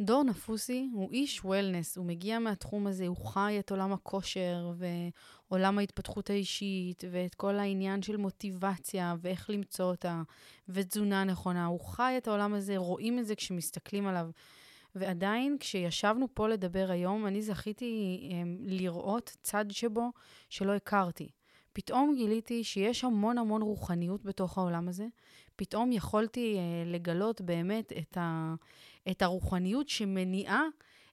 דור נפוסי הוא איש וולנס, הוא מגיע מהתחום הזה, הוא חי את עולם הכושר ועולם ההתפתחות האישית ואת כל העניין של מוטיבציה ואיך למצוא אותה ותזונה נכונה. הוא חי את העולם הזה, רואים את זה כשמסתכלים עליו. ועדיין, כשישבנו פה לדבר היום, אני זכיתי הם, לראות צד שבו שלא הכרתי. פתאום גיליתי שיש המון המון רוחניות בתוך העולם הזה. פתאום יכולתי אה, לגלות באמת את, ה, את הרוחניות שמניעה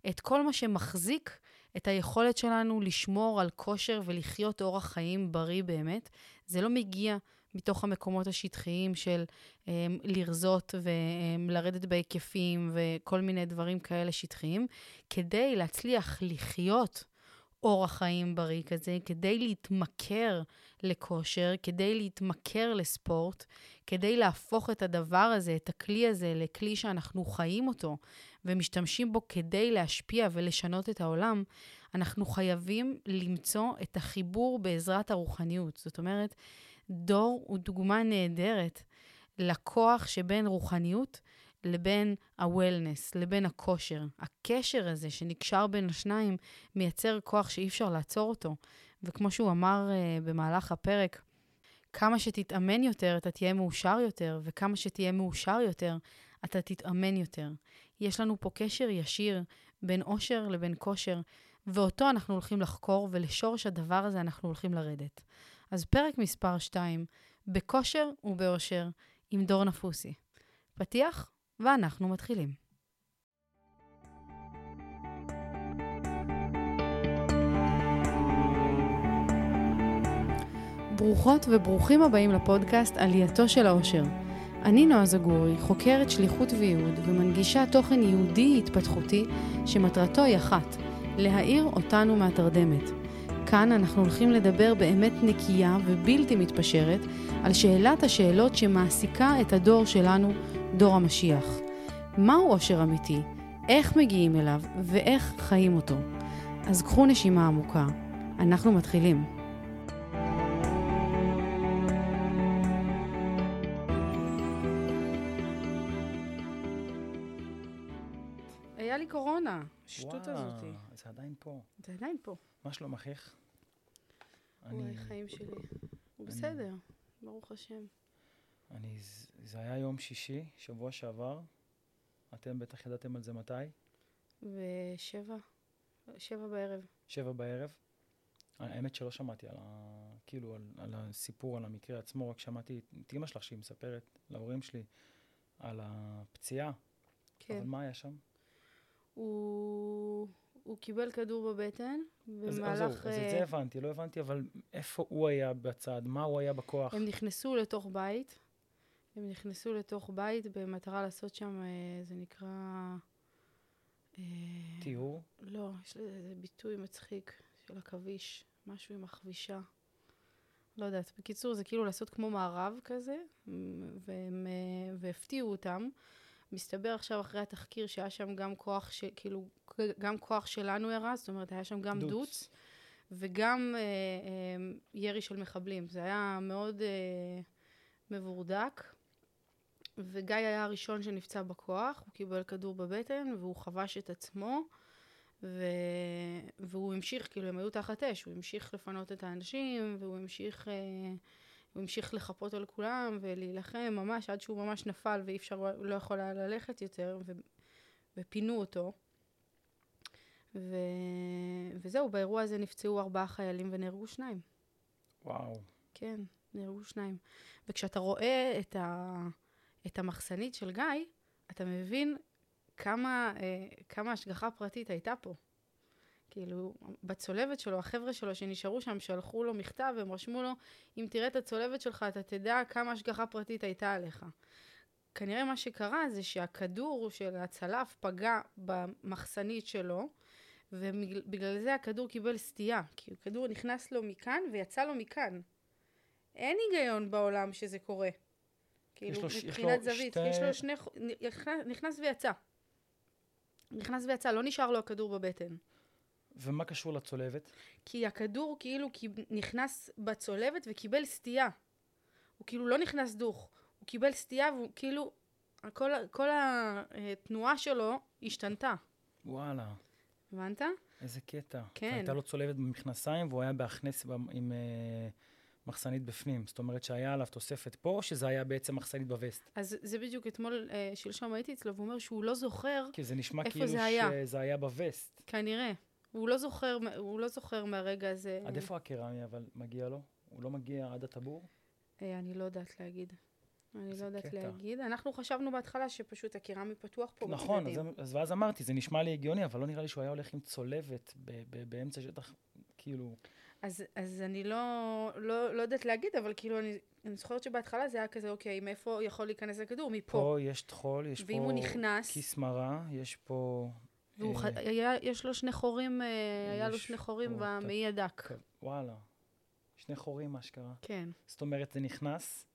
את כל מה שמחזיק את היכולת שלנו לשמור על כושר ולחיות אורח חיים בריא באמת. זה לא מגיע מתוך המקומות השטחיים של um, לרזות ולרדת בהיקפים וכל מיני דברים כאלה שטחיים, כדי להצליח לחיות אורח חיים בריא כזה, כדי להתמכר לכושר, כדי להתמכר לספורט, כדי להפוך את הדבר הזה, את הכלי הזה, לכלי שאנחנו חיים אותו ומשתמשים בו כדי להשפיע ולשנות את העולם, אנחנו חייבים למצוא את החיבור בעזרת הרוחניות. זאת אומרת, דור הוא דוגמה נהדרת לכוח שבין רוחניות לבין ה-wellness, לבין הכושר. הקשר הזה שנקשר בין השניים מייצר כוח שאי אפשר לעצור אותו. וכמו שהוא אמר uh, במהלך הפרק, כמה שתתאמן יותר, אתה תהיה מאושר יותר, וכמה שתהיה מאושר יותר, אתה תתאמן יותר. יש לנו פה קשר ישיר בין אושר לבין כושר, ואותו אנחנו הולכים לחקור, ולשורש הדבר הזה אנחנו הולכים לרדת. אז פרק מספר 2, בכושר ובאושר, עם דור נפוסי. פתיח, ואנחנו מתחילים. ברוכות וברוכים הבאים לפודקאסט עלייתו של האושר. אני נועה זגורי, חוקרת שליחות וייעוד ומנגישה תוכן יהודי התפתחותי שמטרתו היא אחת, להאיר אותנו מהתרדמת. כאן אנחנו הולכים לדבר באמת נקייה ובלתי מתפשרת על שאלת השאלות שמעסיקה את הדור שלנו, דור המשיח. מהו עושר אמיתי? איך מגיעים אליו ואיך חיים אותו? אז קחו נשימה עמוקה. אנחנו מתחילים. היה לי קורונה, השטות הזאתי. זה עדיין פה. זה עדיין פה. מה שלום אחיך? וואי, חיים שלי. הוא בסדר, ברוך השם. אני, זה היה יום שישי, שבוע שעבר. אתם בטח ידעתם על זה מתי? ושבע, שבע בערב. שבע בערב. האמת שלא שמעתי על, ה, כאילו, על, על הסיפור, על המקרה עצמו, רק שמעתי את אימא שלך שהיא מספרת להורים שלי על הפציעה. כן. אבל מה היה שם? הוא, הוא קיבל כדור בבטן אז, במהלך... אז, זהו, אז את אה, זה הבנתי, לא הבנתי, אבל איפה הוא היה בצד? מה הוא היה בכוח? הם נכנסו לתוך בית. הם נכנסו לתוך בית במטרה לעשות שם, אה, זה נקרא... אה, טיהור? לא, יש לזה איזה ביטוי מצחיק של עכביש, משהו עם החבישה. לא יודעת. בקיצור, זה כאילו לעשות כמו מערב כזה, והם, אה, והפתיעו אותם. מסתבר עכשיו אחרי התחקיר שהיה שם גם כוח, ש, כאילו, גם כוח שלנו ירה, זאת אומרת, היה שם גם דוץ. דוץ, וגם אה, אה, ירי של מחבלים. זה היה מאוד אה, מבורדק. וגיא היה הראשון שנפצע בכוח, הוא קיבל כדור בבטן והוא חבש את עצמו, ו... והוא המשיך, כאילו הם היו תחת אש, הוא המשיך לפנות את האנשים, והוא המשיך, אה, הוא המשיך לחפות על כולם ולהילחם ממש עד שהוא ממש נפל ואי אפשר, לא יכול היה ללכת יותר, ו... ופינו אותו. ו... וזהו, באירוע הזה נפצעו ארבעה חיילים ונהרגו שניים. וואו. כן, נהרגו שניים. וכשאתה רואה את, ה, את המחסנית של גיא, אתה מבין כמה, אה, כמה השגחה פרטית הייתה פה. כאילו, בצולבת שלו, החבר'ה שלו שנשארו שם, שלחו לו מכתב, והם רשמו לו, אם תראה את הצולבת שלך, אתה תדע כמה השגחה פרטית הייתה עליך. כנראה מה שקרה זה שהכדור של הצלף פגע במחסנית שלו, ובגלל זה הכדור קיבל סטייה, כי הכדור נכנס לו מכאן ויצא לו מכאן. אין היגיון בעולם שזה קורה. כאילו, לו מבחינת זווית. שתי- יש לו שני... נכנס- ויצא. נכנס ויצא, לא נשאר לו הכדור בבטן. ומה קשור לצולבת? כי הכדור כאילו נכנס בצולבת וקיבל סטייה. הוא כאילו לא נכנס דוך, הוא קיבל סטייה והוא כאילו... כל, כל התנועה שלו השתנתה. וואלה, הבנת? איזה קטע. כן. הייתה לו צולבת במכנסיים והוא היה בהכנס במ- עם אה, מחסנית בפנים. זאת אומרת שהיה עליו תוספת פה, או שזה היה בעצם מחסנית בווסט? אז זה בדיוק אתמול, אה, שלשום הייתי אצלו, והוא אומר שהוא לא זוכר, כי זה נשמע איפה כאילו זה היה? שזה היה בווסט. כנראה. הוא לא זוכר, הוא לא זוכר מהרגע הזה. עד איפה הקרמי אבל מגיע לו? הוא לא מגיע עד הטבור? אה, אני לא יודעת להגיד. אני לא יודעת קטע. להגיד. אנחנו חשבנו בהתחלה שפשוט הקירמי פתוח פה נכון, אז. אז ואז אמרתי, זה נשמע לי הגיוני, אבל לא נראה לי שהוא היה הולך עם צולבת באמצע שטח, כאילו... אז, אז אני לא, לא, לא יודעת להגיד, אבל כאילו, אני, אני זוכרת שבהתחלה זה היה כזה, אוקיי, מאיפה יכול להיכנס הכדור? מפה. פה יש טחול, יש ואם הוא פה נכנס, כיס מרה, יש פה... והוא אה, ח... היה, יש לו שני חורים, אה, היה לו שני חורים במעי הדק. כ- וואלה, שני חורים מה שקרה. כן. זאת אומרת, זה נכנס,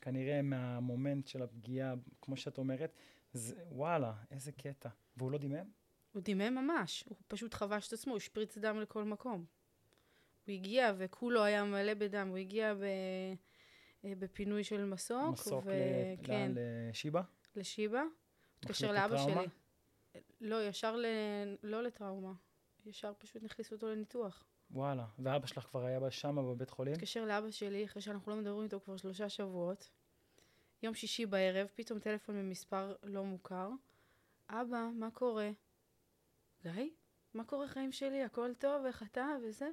כנראה מהמומנט של הפגיעה, כמו שאת אומרת, זה, וואלה, איזה קטע. והוא לא דימם? הוא דימם ממש, הוא פשוט חבש את עצמו, הוא השפריץ דם לכל מקום. הוא הגיע וכולו היה מלא בדם, הוא הגיע ב... אה, בפינוי של מסוק, מסוק ל- וכן, לאן? לשיבא? לשיבא. התקשר לאבא? שלי. לא, ישר ל... לא לטראומה. ישר פשוט נכניסו אותו לניתוח. וואלה. ואבא שלך כבר היה שם בבית חולים? התקשר לאבא שלי, אחרי שאנחנו לא מדברים איתו כבר שלושה שבועות. יום שישי בערב, פתאום טלפון ממספר לא מוכר. אבא, מה קורה? גיא? מה קורה חיים שלי? הכל טוב? איך אתה? וזה?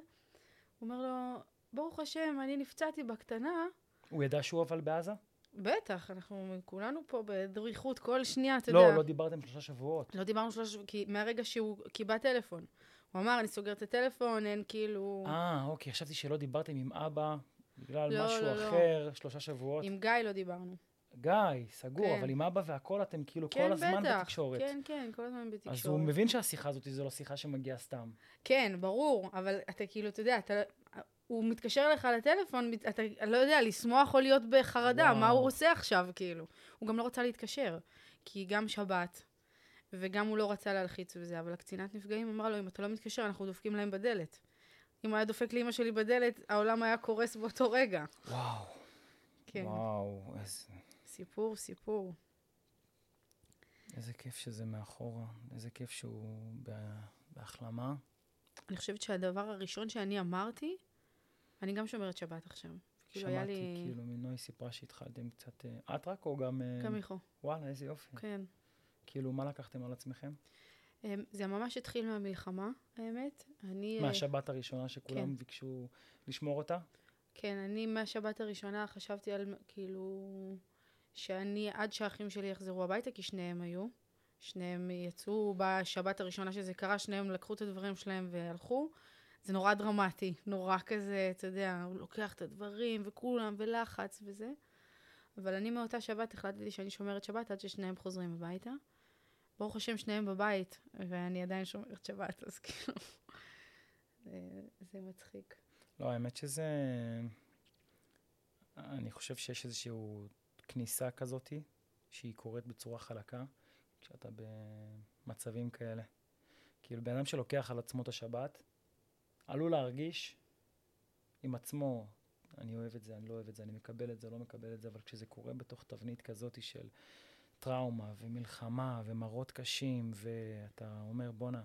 הוא אומר לו, ברוך השם, אני נפצעתי בקטנה. הוא ידע שהוא אבל בעזה? בטח, אנחנו כולנו פה בדריכות כל שנייה, אתה לא, יודע. לא דיברתם שלושה שבועות. לא דיברנו שלושה שבועות, כי מהרגע שהוא קיבל טלפון. הוא אמר, אני סוגר את הטלפון, אין כאילו... אה, אוקיי, חשבתי שלא דיברתם עם אבא בגלל לא, משהו לא, לא. אחר, שלושה שבועות. עם גיא לא דיברנו. גיא, סגור, כן. אבל עם אבא והכל אתם כאילו כן, כל הזמן בטח. בתקשורת. כן, כן, כל הזמן בתקשורת. אז הוא מבין שהשיחה הזאת זו לא שיחה שמגיעה סתם. כן, ברור, אבל אתה כאילו, אתה יודע, אתה, הוא מתקשר אליך לטלפון, אתה לא יודע, לשמוח או להיות בחרדה, וואו. מה הוא עושה עכשיו, כאילו. הוא גם לא רצה להתקשר, כי גם שבת, וגם הוא לא רצה להלחיץ וזה, אבל הקצינת נפגעים אמרה לו, אם אתה לא מתקשר, אנחנו דופקים להם בדלת. אם היה דופק לאמא שלי בדלת, העולם היה קורס באותו רגע. וואו, כן, וואו, איזה, סיפור, סיפור. איזה כיף שזה מאחורה, איזה כיף שהוא בה- בהחלמה. אני חושבת שהדבר הראשון שאני אמרתי, אני גם שומרת שבת עכשיו. כאילו שמעתי, לי... כאילו, מנוי סיפרה שהתחלתם קצת... אה, את רק או גם... אה, גם מיכו, וואלה, איזה יופי. כן. כאילו, מה לקחתם על עצמכם? אמ, זה ממש התחיל מהמלחמה, האמת. אני... אה, מהשבת הראשונה שכולם כן. ביקשו לשמור אותה? כן, אני מהשבת הראשונה חשבתי על, כאילו, שאני, עד שהאחים שלי יחזרו הביתה, כי שניהם היו. שניהם יצאו בשבת הראשונה שזה קרה, שניהם לקחו את הדברים שלהם והלכו. זה נורא דרמטי, נורא כזה, אתה יודע, הוא לוקח את הדברים וכולם, ולחץ וזה. אבל אני מאותה שבת החלטתי שאני שומרת שבת עד ששניהם חוזרים הביתה. ברוך השם, שניהם בבית, ואני עדיין שומרת שבת, אז כאילו, זה, זה מצחיק. לא, האמת שזה... אני חושב שיש איזושהי כניסה כזאתי, שהיא קורית בצורה חלקה, כשאתה במצבים כאלה. כאילו, בן אדם שלוקח על עצמו את השבת, עלול להרגיש עם עצמו, אני אוהב את זה, אני לא אוהב את זה, אני מקבל את זה, לא מקבל את זה, אבל כשזה קורה בתוך תבנית כזאתי של טראומה ומלחמה ומראות קשים, ואתה אומר, בואנה,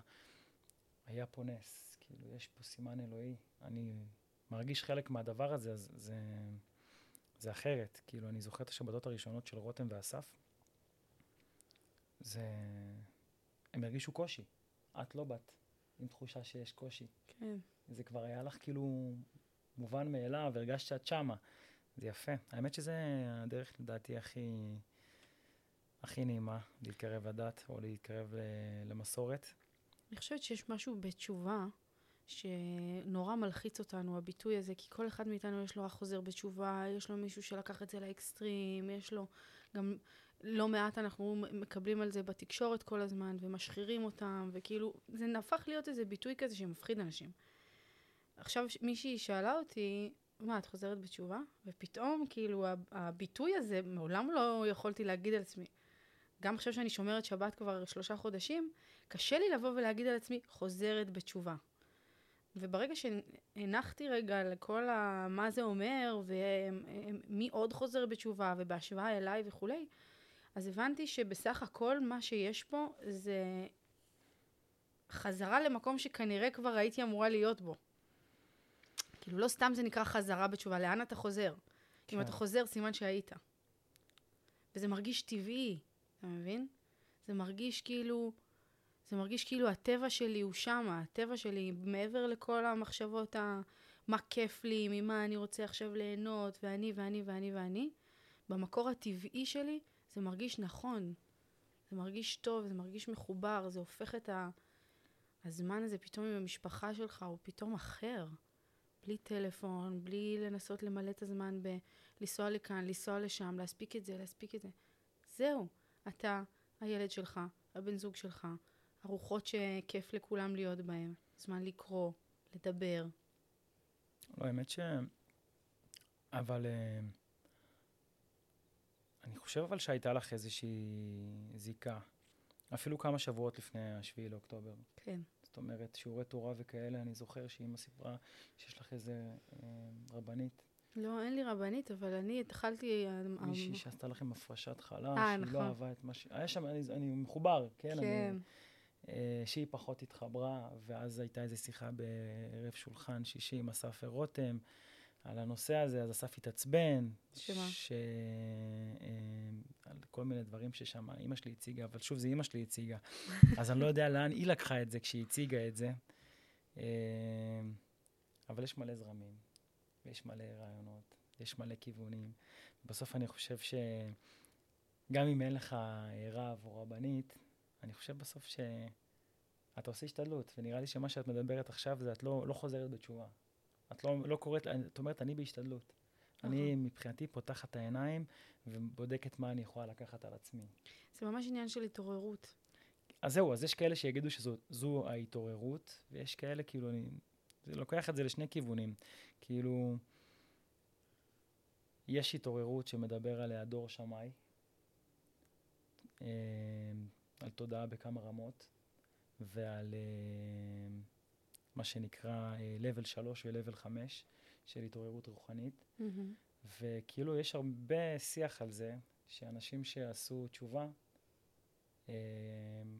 היה פה נס, כאילו, יש פה סימן אלוהי, אני מרגיש חלק מהדבר הזה, אז זה, זה אחרת. כאילו, אני זוכר את השבתות הראשונות של רותם ואסף, זה... הם הרגישו קושי. את לא באת עם תחושה שיש קושי. כן. זה כבר היה לך כאילו מובן מאליו, הרגשת שאת שמה. זה יפה. האמת שזה הדרך, לדעתי, הכי, הכי נעימה, להתקרב לדת או להתקרב למסורת. אני חושבת שיש משהו בתשובה שנורא מלחיץ אותנו, הביטוי הזה, כי כל אחד מאיתנו יש לו אח חוזר בתשובה, יש לו מישהו שלקח את זה לאקסטרים, יש לו גם לא מעט אנחנו מקבלים על זה בתקשורת כל הזמן, ומשחירים אותם, וכאילו, זה הפך להיות איזה ביטוי כזה שמפחיד אנשים. עכשיו מישהי שאלה אותי, מה, את חוזרת בתשובה? ופתאום, כאילו, הביטוי הזה, מעולם לא יכולתי להגיד על עצמי. גם עכשיו שאני שומרת שבת כבר שלושה חודשים, קשה לי לבוא ולהגיד על עצמי, חוזרת בתשובה. וברגע שהנחתי רגע לכל ה... מה זה אומר, ומי עוד חוזר בתשובה, ובהשוואה אליי וכולי, אז הבנתי שבסך הכל מה שיש פה זה חזרה למקום שכנראה כבר הייתי אמורה להיות בו. כאילו, לא סתם זה נקרא חזרה בתשובה, לאן אתה חוזר? כן. אם אתה חוזר, סימן שהיית. וזה מרגיש טבעי, אתה מבין? זה מרגיש כאילו, זה מרגיש כאילו הטבע שלי הוא שמה, הטבע שלי מעבר לכל המחשבות ה... מה כיף לי, ממה אני רוצה עכשיו ליהנות, ואני ואני ואני ואני. במקור הטבעי שלי זה מרגיש נכון, זה מרגיש טוב, זה מרגיש מחובר, זה הופך את ה... הזמן הזה פתאום עם המשפחה שלך הוא פתאום אחר. בלי טלפון, בלי לנסות למלא את הזמן בלנסוע לכאן, לנסוע לשם, להספיק את זה, להספיק את זה. זהו, אתה, הילד שלך, הבן זוג שלך, ארוחות שכיף לכולם להיות בהן, זמן לקרוא, לדבר. לא, האמת ש... אבל... אה, אני חושב אבל שהייתה לך איזושהי זיקה, אפילו כמה שבועות לפני השביעי לאוקטובר. כן. זאת אומרת, שיעורי תורה וכאלה, אני זוכר שאימא סיפרה שיש לך איזה אה, רבנית. לא, אין לי רבנית, אבל אני התחלתי... אה, מישהי שעשתה לכם הפרשת חלה, 아, שהיא לא נכון. לא אהבה את מה ש... היה שם, אני, אני מחובר, כן? כן. אני, אה, שהיא פחות התחברה, ואז הייתה איזו שיחה בערב שולחן שישי עם אסף רותם. על הנושא הזה, אז אסף התעצבן. שמה? ש... על כל מיני דברים ששם אימא שלי הציגה, אבל שוב, זה אימא שלי הציגה. אז אני לא יודע לאן היא לקחה את זה כשהיא הציגה את זה. אה, אבל יש מלא זרמים, ויש מלא רעיונות, יש מלא כיוונים. בסוף אני חושב שגם אם אין לך רב או רבנית, אני חושב בסוף שאתה עושה השתדלות, ונראה לי שמה שאת מדברת עכשיו זה את לא, לא חוזרת בתשובה. את לא, לא קוראת, את אומרת, אני בהשתדלות. אני מבחינתי פותחת את העיניים ובודקת מה אני יכולה לקחת על עצמי. זה ממש עניין של התעוררות. אז זהו, אז יש כאלה שיגידו שזו ההתעוררות, ויש כאלה, כאילו, אני זה לוקח את זה לשני כיוונים. כאילו, יש התעוררות שמדבר עליה דור שמאי, אה, על תודעה בכמה רמות, ועל אה, מה שנקרא אה, level 3 ו-level 5 של התעוררות רוחנית. Mm-hmm. וכאילו יש הרבה שיח על זה, שאנשים שעשו תשובה אה,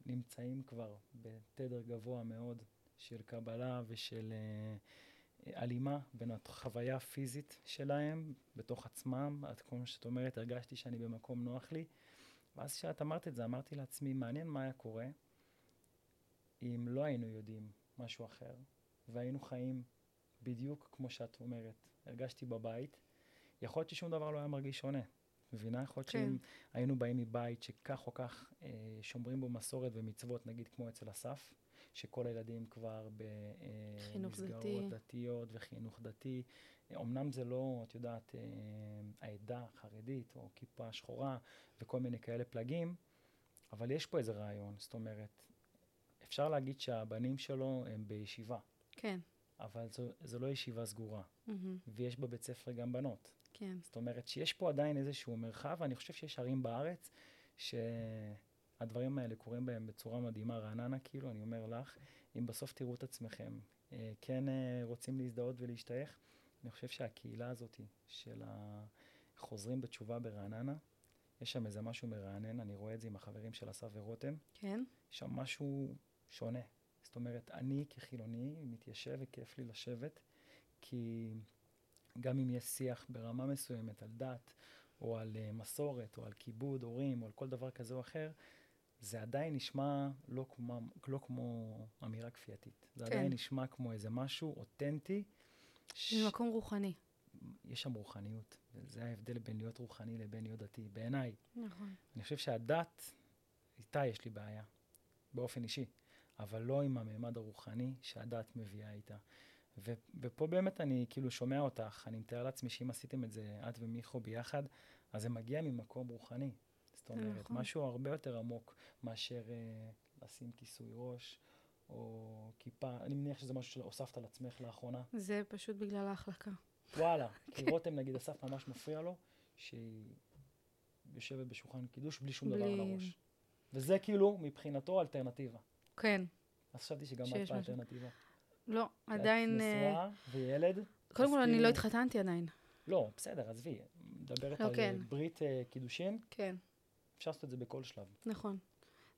נמצאים כבר בתדר גבוה מאוד של קבלה ושל אה, הלימה בין החוויה הפיזית שלהם בתוך עצמם. עד כמו שאת אומרת, הרגשתי שאני במקום נוח לי. ואז כשאת אמרת את זה, אמרתי לעצמי, מעניין מה היה קורה אם לא היינו יודעים משהו אחר, והיינו חיים בדיוק כמו שאת אומרת. הרגשתי בבית, יכול להיות ששום דבר לא היה מרגיש שונה. מבינה? יכול להיות כן. שאם היינו באים מבית שכך או כך אה, שומרים בו מסורת ומצוות, נגיד כמו אצל אסף, שכל הילדים כבר במסגרות אה, דתיות וחינוך דתי. אמנם זה לא, את יודעת, אה, העדה החרדית או כיפה שחורה וכל מיני כאלה פלגים, אבל יש פה איזה רעיון. זאת אומרת, אפשר להגיד שהבנים שלו הם בישיבה. כן. אבל זו, זו לא ישיבה סגורה, mm-hmm. ויש בבית ספר גם בנות. כן. זאת אומרת שיש פה עדיין איזשהו מרחב, ואני חושב שיש ערים בארץ שהדברים האלה קורים בהם בצורה מדהימה, רעננה כאילו, אני אומר לך, אם בסוף תראו את עצמכם, אה, כן אה, רוצים להזדהות ולהשתייך, אני חושב שהקהילה הזאת של החוזרים בתשובה ברעננה, יש שם איזה משהו מרענן, אני רואה את זה עם החברים של אסף ורותם. כן. יש שם משהו שונה. זאת אומרת, אני כחילוני מתיישב וכיף לי לשבת, כי גם אם יש שיח ברמה מסוימת על דת, או על uh, מסורת, או על כיבוד הורים, או על כל דבר כזה או אחר, זה עדיין נשמע לא כמו, לא כמו אמירה כפייתית. זה כן. עדיין נשמע כמו איזה משהו אותנטי. ש... ממקום רוחני. יש שם רוחניות, וזה ההבדל בין להיות רוחני לבין להיות דתי, בעיניי. נכון. אני חושב שהדת, איתה יש לי בעיה, באופן אישי. אבל לא עם הממד הרוחני שהדת מביאה איתה. ו- ופה באמת אני כאילו שומע אותך, אני מתאר לעצמי שאם עשיתם את זה, את ומיכו ביחד, אז זה מגיע ממקום רוחני. זאת אומרת, נכון. משהו הרבה יותר עמוק מאשר uh, לשים כיסוי ראש או כיפה. אני מניח שזה משהו שהוספת על עצמך לאחרונה. זה פשוט בגלל ההחלקה. וואלה, כי רותם נגיד אסף ממש מפריע לו, שהיא יושבת בשולחן קידוש בלי שום בלי... דבר על הראש. וזה כאילו מבחינתו אלטרנטיבה. כן. אז חשבתי שגם את באלטרנטיבה. לא, עדיין... נשואה וילד. קודם כל, אני לא התחתנתי עדיין. לא, בסדר, עזבי. מדברת על כן. ברית קידושין. כן. אפשר לעשות את זה בכל שלב. נכון,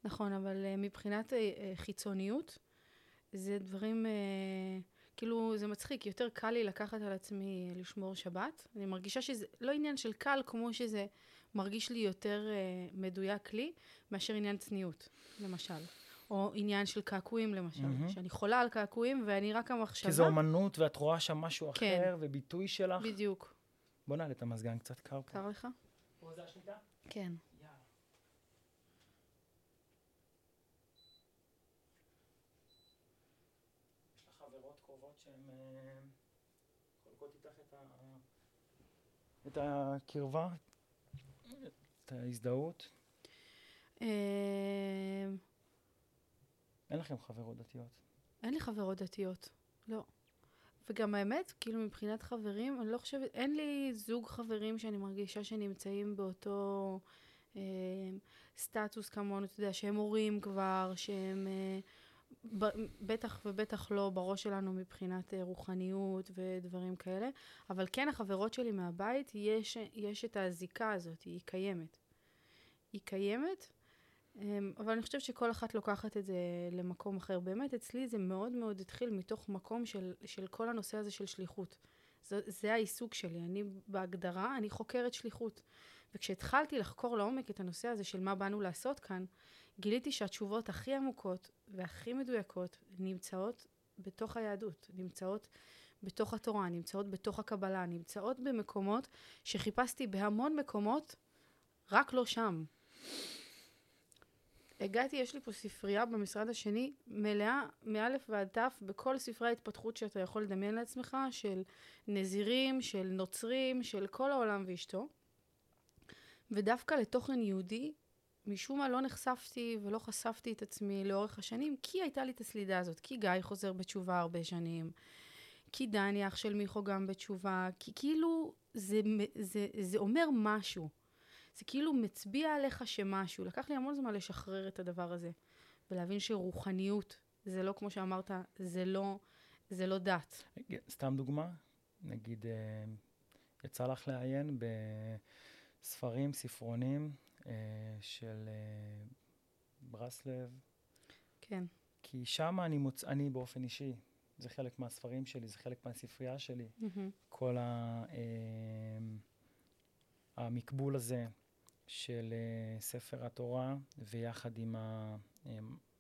נכון, אבל uh, מבחינת uh, חיצוניות, זה דברים, uh, כאילו, זה מצחיק, יותר קל לי לקחת על עצמי לשמור שבת. אני מרגישה שזה לא עניין של קל, כמו שזה מרגיש לי יותר uh, מדויק לי, מאשר עניין צניעות, למשל. או עניין של קעקועים, למשל. Mm-hmm. שאני חולה על קעקועים, ואני רק המחשבה... כי זו אומנות, ואת רואה שם משהו כן. אחר, וביטוי שלך. בדיוק. בוא נעלה את המזגן קצת קר פה. קר לך? פה זה השליטה? כן. יאללה. יש לך חברות קרובות שהן אה, חולקות איתך את, ה... את הקרבה, את ההזדהות? אה, אין לכם חברות דתיות. אין לי חברות דתיות, לא. וגם האמת, כאילו מבחינת חברים, אני לא חושבת, אין לי זוג חברים שאני מרגישה שנמצאים באותו אה, סטטוס כמונו, אתה יודע, שהם הורים כבר, שהם אה, בטח ובטח לא בראש שלנו מבחינת אה, רוחניות ודברים כאלה, אבל כן החברות שלי מהבית, יש, יש את הזיקה הזאת, היא קיימת. היא קיימת, אמ, אבל אני חושבת שכל אחת לוקחת את זה למקום אחר. באמת, אצלי זה מאוד מאוד התחיל מתוך מקום של, של כל הנושא הזה של שליחות. זה, זה העיסוק שלי. אני בהגדרה, אני חוקרת שליחות. וכשהתחלתי לחקור לעומק את הנושא הזה של מה באנו לעשות כאן, גיליתי שהתשובות הכי עמוקות והכי מדויקות נמצאות בתוך היהדות, נמצאות בתוך התורה, נמצאות בתוך הקבלה, נמצאות במקומות שחיפשתי בהמון מקומות, רק לא שם. הגעתי, יש לי פה ספרייה במשרד השני, מלאה מאלף ועד תף, בכל ספרי ההתפתחות שאתה יכול לדמיין לעצמך, של נזירים, של נוצרים, של כל העולם ואשתו. ודווקא לתוכן יהודי, משום מה לא נחשפתי ולא חשפתי את עצמי לאורך השנים, כי הייתה לי את הסלידה הזאת, כי גיא חוזר בתשובה הרבה שנים, כי דני אח של מיכו גם בתשובה, כי כאילו זה, זה, זה אומר משהו. זה כאילו מצביע עליך שמשהו. לקח לי המון זמן לשחרר את הדבר הזה, ולהבין שרוחניות, זה לא כמו שאמרת, זה לא, זה לא דת. סתם דוגמה, נגיד, אה, יצא לך לעיין בספרים, ספרונים של אה, ברסלב. כן. כי שם אני מוצא, אני באופן אישי, זה חלק מהספרים שלי, זה חלק מהספרייה שלי. Mm-hmm. כל ה, המקבול הזה של uh, ספר התורה, ויחד עם ה, um,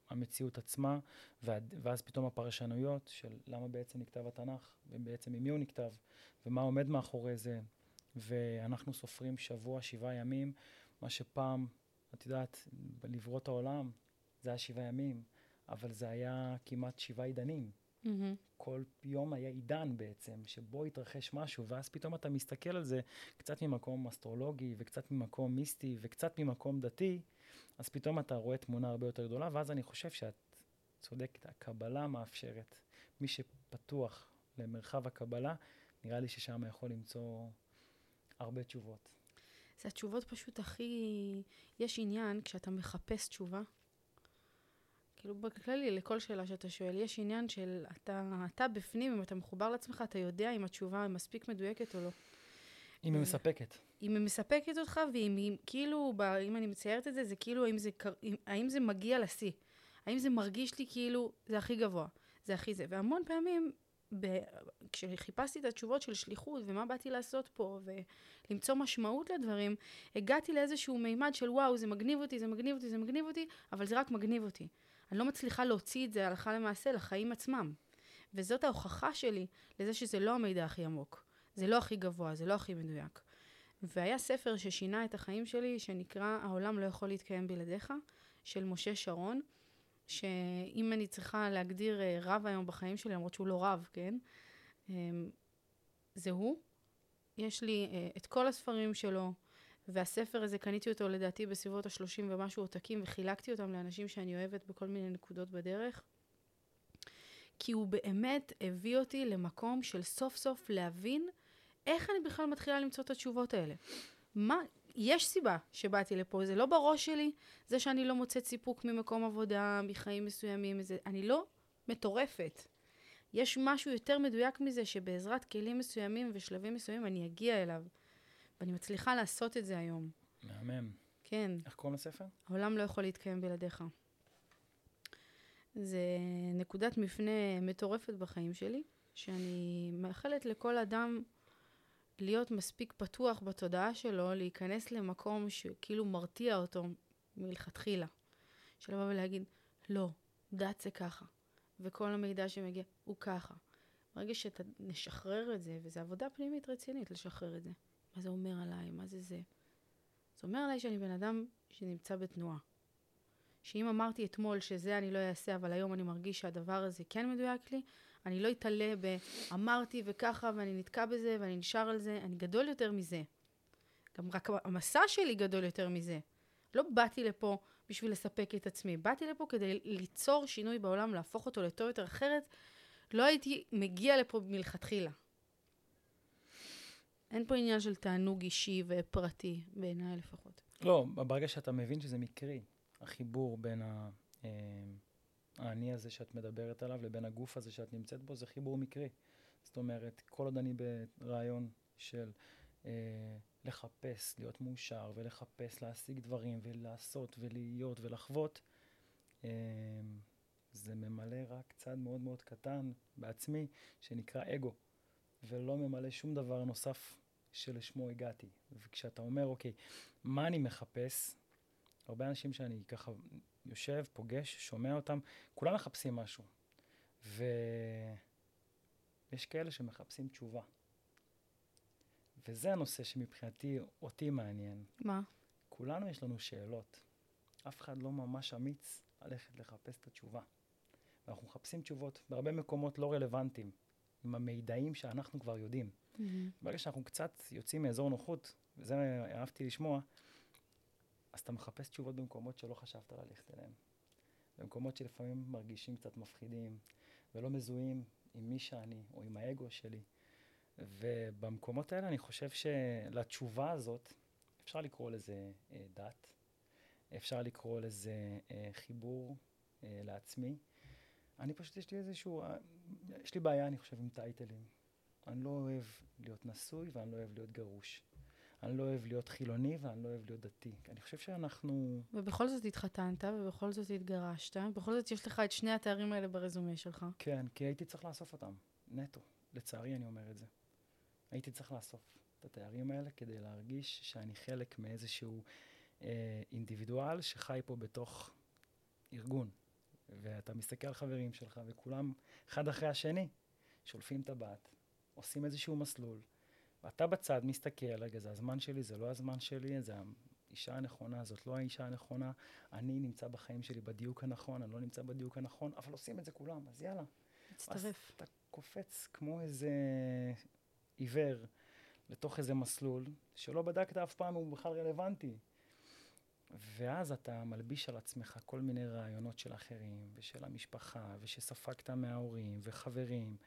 המציאות עצמה, ועד, ואז פתאום הפרשנויות של למה בעצם נכתב התנ"ך, ובעצם עם מי הוא נכתב, ומה עומד מאחורי זה. ואנחנו סופרים שבוע, שבעה ימים, מה שפעם, את יודעת, בלברות העולם, זה היה שבעה ימים, אבל זה היה כמעט שבעה עידנים. Mm-hmm. כל יום היה עידן בעצם, שבו התרחש משהו, ואז פתאום אתה מסתכל על זה קצת ממקום אסטרולוגי, וקצת ממקום מיסטי, וקצת ממקום דתי, אז פתאום אתה רואה תמונה הרבה יותר גדולה, ואז אני חושב שאת צודקת, הקבלה מאפשרת. מי שפתוח למרחב הקבלה, נראה לי ששם יכול למצוא הרבה תשובות. זה התשובות פשוט הכי... יש עניין, כשאתה מחפש תשובה, כאילו בכללי, לכל שאלה שאתה שואל, יש עניין של אתה, אתה בפנים, אם אתה מחובר לעצמך, אתה יודע אם התשובה מספיק מדויקת או לא. אם היא מספקת. אם היא מספקת אותך, ואם היא, כאילו, אם אני מציירת את זה, זה כאילו, האם זה, האם זה מגיע לשיא? האם זה מרגיש לי כאילו, זה הכי גבוה, זה הכי זה. והמון פעמים, ב, כשחיפשתי את התשובות של שליחות, ומה באתי לעשות פה, ולמצוא משמעות לדברים, הגעתי לאיזשהו מימד של וואו, זה מגניב אותי, זה מגניב אותי, זה מגניב אותי, אבל זה רק מגניב אותי. אני לא מצליחה להוציא את זה הלכה למעשה לחיים עצמם. וזאת ההוכחה שלי לזה שזה לא המידע הכי עמוק. זה לא הכי גבוה, זה לא הכי מדויק. והיה ספר ששינה את החיים שלי, שנקרא "העולם לא יכול להתקיים בלעדיך", של משה שרון, שאם אני צריכה להגדיר אה, רב היום בחיים שלי, למרות שהוא לא רב, כן? אמ, זה הוא. יש לי אה, את כל הספרים שלו, והספר הזה, קניתי אותו לדעתי בסביבות ה-30 ומשהו עותקים, וחילקתי אותם לאנשים שאני אוהבת בכל מיני נקודות בדרך. כי הוא באמת הביא אותי למקום של סוף סוף להבין איך אני בכלל מתחילה למצוא את התשובות האלה. מה, יש סיבה שבאתי לפה, זה לא בראש שלי, זה שאני לא מוצאת סיפוק ממקום עבודה, מחיים מסוימים, זה, אני לא מטורפת. יש משהו יותר מדויק מזה שבעזרת כלים מסוימים ושלבים מסוימים אני אגיע אליו. ואני מצליחה לעשות את זה היום. מהמם. כן. איך קוראים לספר? העולם לא יכול להתקיים בלעדיך. זה נקודת מפנה מטורפת בחיים שלי, שאני מאחלת לכל אדם להיות מספיק פתוח בתודעה שלו, להיכנס למקום שכאילו מרתיע אותו מלכתחילה. של לבוא ולהגיד, לא, דת זה ככה, וכל המידע שמגיע הוא ככה. ברגע שאתה נשחרר את זה, וזו עבודה פנימית רצינית לשחרר את זה. מה זה אומר עליי? מה זה זה? זה אומר עליי שאני בן אדם שנמצא בתנועה. שאם אמרתי אתמול שזה אני לא אעשה, אבל היום אני מרגיש שהדבר הזה כן מדויק לי, אני לא אתעלה ב"אמרתי וככה ואני נתקע בזה ואני נשאר על זה", אני גדול יותר מזה. גם רק המסע שלי גדול יותר מזה. לא באתי לפה בשביל לספק את עצמי, באתי לפה כדי ליצור שינוי בעולם, להפוך אותו לטוב יותר, אחרת לא הייתי מגיע לפה מלכתחילה. אין פה עניין של תענוג אישי ופרטי, בעיניי לפחות. לא, ברגע שאתה מבין שזה מקרי, החיבור בין ה... האני הזה שאת מדברת עליו לבין הגוף הזה שאת נמצאת בו, זה חיבור מקרי. זאת אומרת, כל עוד אני ברעיון של אה, לחפש, להיות מאושר, ולחפש להשיג דברים, ולעשות, ולהיות, ולחוות, אה, זה ממלא רק צד מאוד מאוד קטן בעצמי, שנקרא אגו, ולא ממלא שום דבר נוסף שלשמו הגעתי. וכשאתה אומר, אוקיי, מה אני מחפש? הרבה אנשים שאני ככה יושב, פוגש, שומע אותם, כולם מחפשים משהו. ויש כאלה שמחפשים תשובה. וזה הנושא שמבחינתי אותי מעניין. מה? כולנו יש לנו שאלות. אף אחד לא ממש אמיץ ללכת לחפש את התשובה. ואנחנו מחפשים תשובות בהרבה מקומות לא רלוונטיים, עם המידעים שאנחנו כבר יודעים. Mm-hmm. ברגע שאנחנו קצת יוצאים מאזור נוחות, וזה אהבתי לשמוע, אז אתה מחפש תשובות במקומות שלא חשבת ללכת אליהם. במקומות שלפעמים מרגישים קצת מפחידים, ולא מזוהים עם מי שאני, או עם האגו שלי. ובמקומות האלה אני חושב שלתשובה הזאת, אפשר לקרוא לזה אה, דת, אפשר לקרוא לזה אה, חיבור אה, לעצמי. אני פשוט, יש לי איזשהו, אה, יש לי בעיה, אני חושב, עם טייטלים. אני לא אוהב להיות נשוי ואני לא אוהב להיות גרוש. אני לא אוהב להיות חילוני ואני לא אוהב להיות דתי. אני חושב שאנחנו... ובכל זאת התחתנת, ובכל זאת התגרשת, בכל זאת יש לך את שני התארים האלה ברזומה שלך. כן, כי הייתי צריך לאסוף אותם, נטו. לצערי אני אומר את זה. הייתי צריך לאסוף את התארים האלה כדי להרגיש שאני חלק מאיזשהו אה, אינדיבידואל שחי פה בתוך ארגון. ואתה מסתכל על חברים שלך, וכולם, אחד אחרי השני, שולפים טבעת, עושים איזשהו מסלול, ואתה בצד מסתכל, רגע, זה הזמן שלי, זה לא הזמן שלי, זה האישה הנכונה, זאת לא האישה הנכונה, אני נמצא בחיים שלי בדיוק הנכון, אני לא נמצא בדיוק הנכון, אבל עושים את זה כולם, אז יאללה. מצטרף. אז אתה קופץ כמו איזה עיוור לתוך איזה מסלול, שלא בדקת אף פעם הוא בכלל רלוונטי. ואז אתה מלביש על עצמך כל מיני רעיונות של אחרים, ושל המשפחה, ושספגת מההורים, וחברים,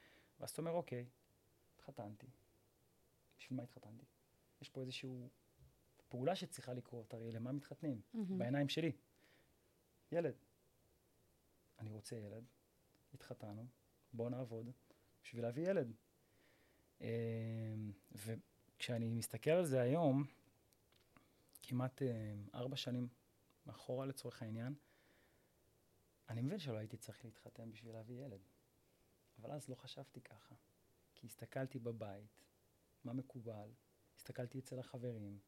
ואז אתה אומר, אוקיי, התחתנתי. בשביל מה התחתנתי? יש פה איזושהי פעולה שצריכה לקרות, הרי למה מתחתנים? Mm-hmm. בעיניים שלי. ילד. אני רוצה ילד, התחתנו, בואו נעבוד בשביל להביא ילד. אמ, וכשאני מסתכל על זה היום, כמעט אה, ארבע שנים אחורה לצורך העניין, אני מבין שלא הייתי צריך להתחתן בשביל להביא ילד. אבל אז לא חשבתי ככה. כי הסתכלתי בבית, מה מקובל, הסתכלתי אצל החברים,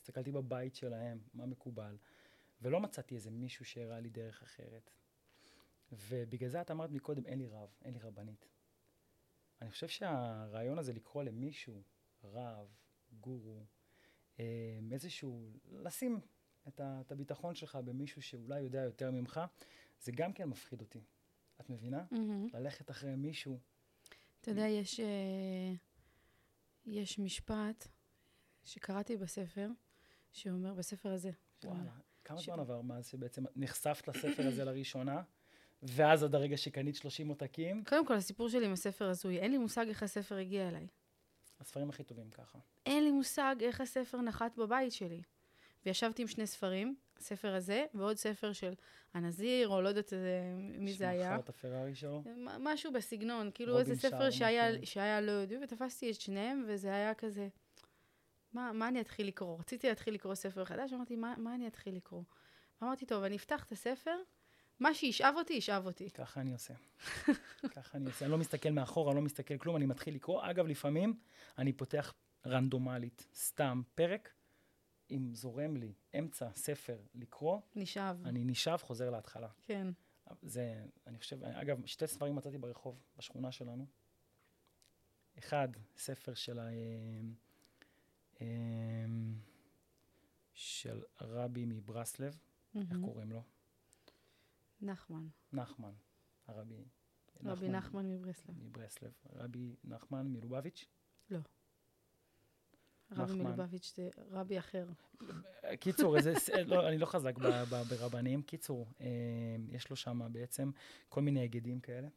הסתכלתי בבית שלהם, מה מקובל, ולא מצאתי איזה מישהו שהראה לי דרך אחרת. ובגלל זה את אמרת מקודם, אין לי רב, אין לי רבנית. אני חושב שהרעיון הזה לקרוא למישהו רב, גורו, אה, איזשהו, לשים את, ה, את הביטחון שלך במישהו שאולי יודע יותר ממך, זה גם כן מפחיד אותי. את מבינה? Mm-hmm. ללכת אחרי מישהו. אתה יודע, יש, אה, יש משפט שקראתי בספר, שאומר, בספר הזה. וואלה, כמה זמן עבר מאז שבעצם נחשפת לספר הזה לראשונה? ואז עד הרגע שקנית 30 עותקים. קודם כל, הסיפור שלי עם הספר הזוי, אין לי מושג איך הספר הגיע אליי. הספרים הכי טובים ככה. אין לי מושג איך הספר נחת בבית שלי. וישבתי עם שני ספרים, הספר הזה, ועוד ספר של הנזיר, או לא יודעת מי זה היה. שמכר את הפרארי שלו? משהו בסגנון, כאילו איזה ספר שהיה, שהיה לא יודעים, ותפסתי את שניהם, וזה היה כזה, מה, מה אני אתחיל לקרוא? רציתי להתחיל לקרוא ספר חדש, אמרתי, מה, מה אני אתחיל לקרוא? אמרתי, טוב, אני אפתח את הספר, מה שישאב אותי, ישאב אותי. ככה אני עושה. ככה אני עושה. אני לא מסתכל מאחורה, לא מסתכל כלום, אני מתחיל לקרוא. אגב, לפעמים אני פותח רנדומלית, סתם פרק, אם זורם לי אמצע ספר לקרוא, נשאב. אני נשאב, חוזר להתחלה. כן. זה, אני חושב, אגב, שתי ספרים מצאתי ברחוב, בשכונה שלנו. אחד, ספר של, ה, אה, של רבי מברסלב, איך מהמם. קוראים לו? נחמן. נחמן, הרבי. רבי נחמן מברסלב. מברסלב. רבי נחמן מלובביץ'. רבי. מלובביץ' זה רבי אחר. קיצור, איזה, לא, אני לא חזק ב, ב, ברבנים. קיצור, אה, יש לו שם בעצם כל מיני היגדים כאלה.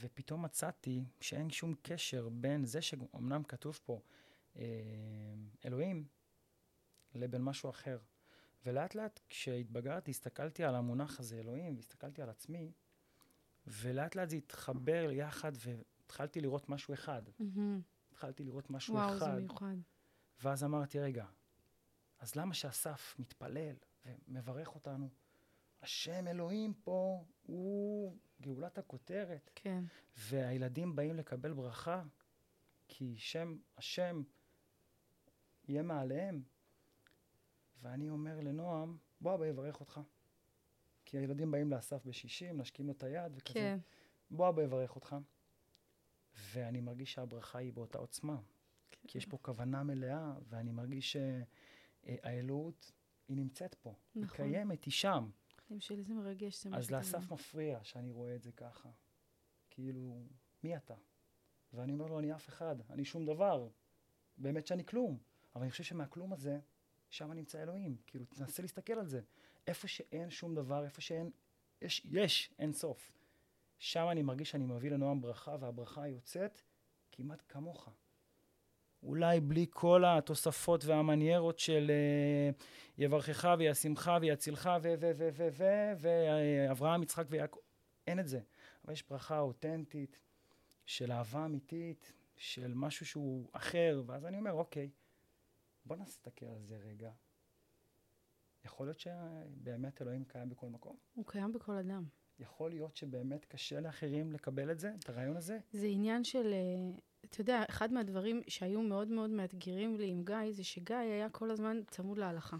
ופתאום מצאתי שאין שום קשר בין זה שאומנם כתוב פה אה, אלוהים, לבין משהו אחר. ולאט לאט כשהתבגרתי, הסתכלתי על המונח הזה, אלוהים, והסתכלתי על עצמי, ולאט לאט זה התחבר יחד, והתחלתי לראות משהו אחד. מהמם. התחלתי לראות משהו וואו, זה אחד. מיוחד. ואז אמרתי, רגע, אז למה שאסף מתפלל ומברך אותנו? השם אלוהים פה הוא גאולת הכותרת. כן. והילדים באים לקבל ברכה, כי שם השם יהיה מעליהם. ואני אומר לנועם, בוא אבא יברך אותך. כי הילדים באים לאסף בשישים, נשקים לו את היד וכזה, כן. בוא אבא יברך אותך. ואני מרגיש שהברכה היא באותה עוצמה. כי יש פה כוונה מלאה, ואני מרגיש שהאלוהות, היא נמצאת פה. היא נכון. קיימת, היא שם. חיים שלי זה מרגש, זה אז. לאסף מפריע שאני רואה את זה ככה. כאילו, מי אתה? ואני אומר לו, אני אף אחד, אני שום דבר. באמת שאני כלום. אבל אני חושב שמהכלום הזה, שם נמצא אלוהים. כאילו, תנסה להסתכל על זה. איפה שאין שום דבר, איפה שאין, יש, יש, אין סוף. שם אני מרגיש שאני מביא לנועם ברכה, והברכה יוצאת כמעט כמוך. אולי בלי כל התוספות והמניירות של אה, יברכך וישימך ויצילך ו... ו... ו... ו... ו... ואברהם, יצחק ויעקב. אין את זה. אבל יש ברכה אותנטית של אהבה אמיתית, של משהו שהוא אחר, ואז אני אומר, אוקיי, בוא נסתכל על זה רגע. יכול להיות שבאמת אלוהים קיים בכל מקום? הוא קיים בכל אדם. יכול להיות שבאמת קשה לאחרים לקבל את זה, את הרעיון הזה? זה עניין של, אה, אתה יודע, אחד מהדברים שהיו מאוד מאוד מאתגרים לי עם גיא, זה שגיא היה כל הזמן צמוד להלכה.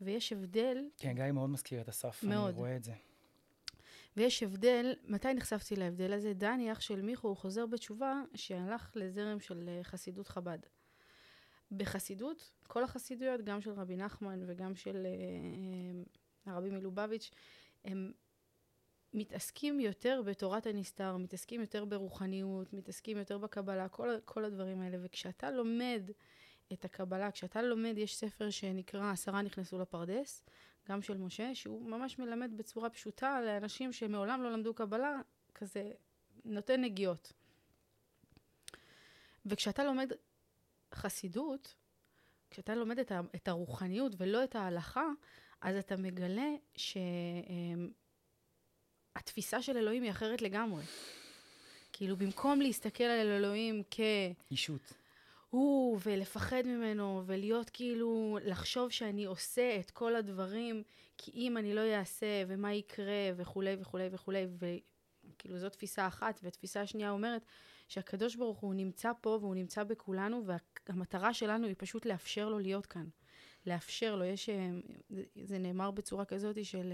ויש הבדל, כן, גיא מאוד מזכיר את אסף, מאוד. אני רואה את זה. ויש הבדל, מתי נחשפתי להבדל הזה? דני, אח של מיכו, הוא חוזר בתשובה שהלך לזרם של אה, חסידות חב"ד. בחסידות, כל החסידויות, גם של רבי נחמן וגם של אה, אה, הרבי מלובביץ', הם מתעסקים יותר בתורת הנסתר, מתעסקים יותר ברוחניות, מתעסקים יותר בקבלה, כל, כל הדברים האלה. וכשאתה לומד את הקבלה, כשאתה לומד, יש ספר שנקרא עשרה נכנסו לפרדס, גם של משה, שהוא ממש מלמד בצורה פשוטה לאנשים שמעולם לא למדו קבלה, כזה נותן נגיעות. וכשאתה לומד חסידות, כשאתה לומד את, ה, את הרוחניות ולא את ההלכה, אז אתה מגלה שהתפיסה של אלוהים היא אחרת לגמרי. כאילו, במקום להסתכל על אלוהים כ... אישות. הוא, ולפחד ממנו, ולהיות כאילו, לחשוב שאני עושה את כל הדברים, כי אם אני לא אעשה, ומה יקרה, וכולי וכולי וכולי, וכאילו זו תפיסה אחת, והתפיסה השנייה אומרת שהקדוש ברוך הוא נמצא פה, והוא נמצא בכולנו, והמטרה שלנו היא פשוט לאפשר לו להיות כאן. לאפשר לו, יש, אה, זה- זה נאמר בצורה כזאת של...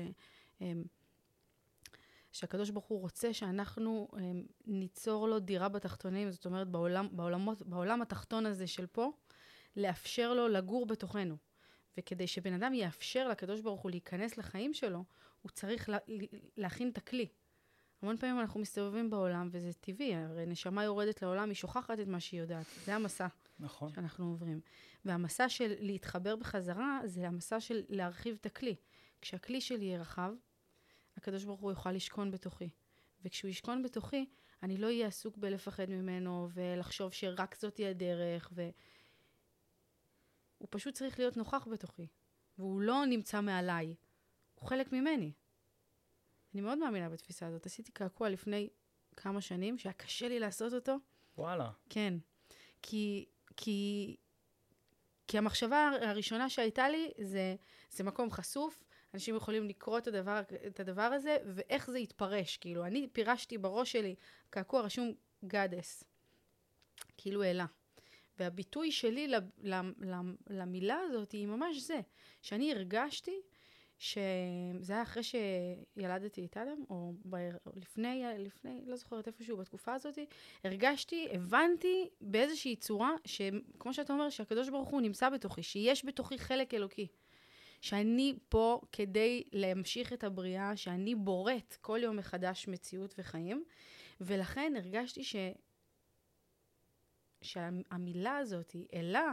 שהקדוש ברוך הוא רוצה שאנחנו אה, ניצור לו דירה בתחתונים, זאת אומרת בעולם, בעולמות, בעולם התחתון הזה של פה, לאפשר לו לגור בתוכנו. וכדי שבן אדם יאפשר לקדוש ברוך הוא להיכנס לחיים שלו, הוא צריך לה, להכין את הכלי. המון פעמים אנחנו מסתובבים בעולם, וזה טבעי, הרי נשמה יורדת לעולם, היא שוכחת את מה שהיא יודעת. זה המסע נכון. שאנחנו עוברים. והמסע של להתחבר בחזרה, זה המסע של להרחיב את הכלי. כשהכלי שלי יהיה רחב, הקדוש ברוך הוא יוכל לשכון בתוכי. וכשהוא ישכון בתוכי, אני לא אהיה עסוק בלפחד ממנו ולחשוב שרק זאת היא הדרך, ו... הוא פשוט צריך להיות נוכח בתוכי. והוא לא נמצא מעליי, הוא חלק ממני. אני מאוד מאמינה בתפיסה הזאת. עשיתי קעקוע לפני כמה שנים, שהיה קשה לי לעשות אותו, וואלה. כן. כי, כי כי המחשבה הראשונה שהייתה לי זה, זה מקום חשוף, אנשים יכולים לקרוא את הדבר, את הדבר הזה, ואיך זה יתפרש. כאילו, אני פירשתי בראש שלי, קעקוע רשום גאדס, כאילו אלה. והביטוי שלי למילה הזאת היא ממש זה, שאני הרגשתי שזה היה אחרי שילדתי את אדם, או ב... לפני, לפני, לא זוכרת איפשהו בתקופה הזאת, הרגשתי, הבנתי באיזושהי צורה, שכמו שאתה אומר, שהקדוש ברוך הוא נמצא בתוכי, שיש בתוכי חלק אלוקי. שאני פה כדי להמשיך את הבריאה, שאני בורט כל יום מחדש מציאות וחיים, ולכן הרגשתי ש... שהמילה הזאת, אלה,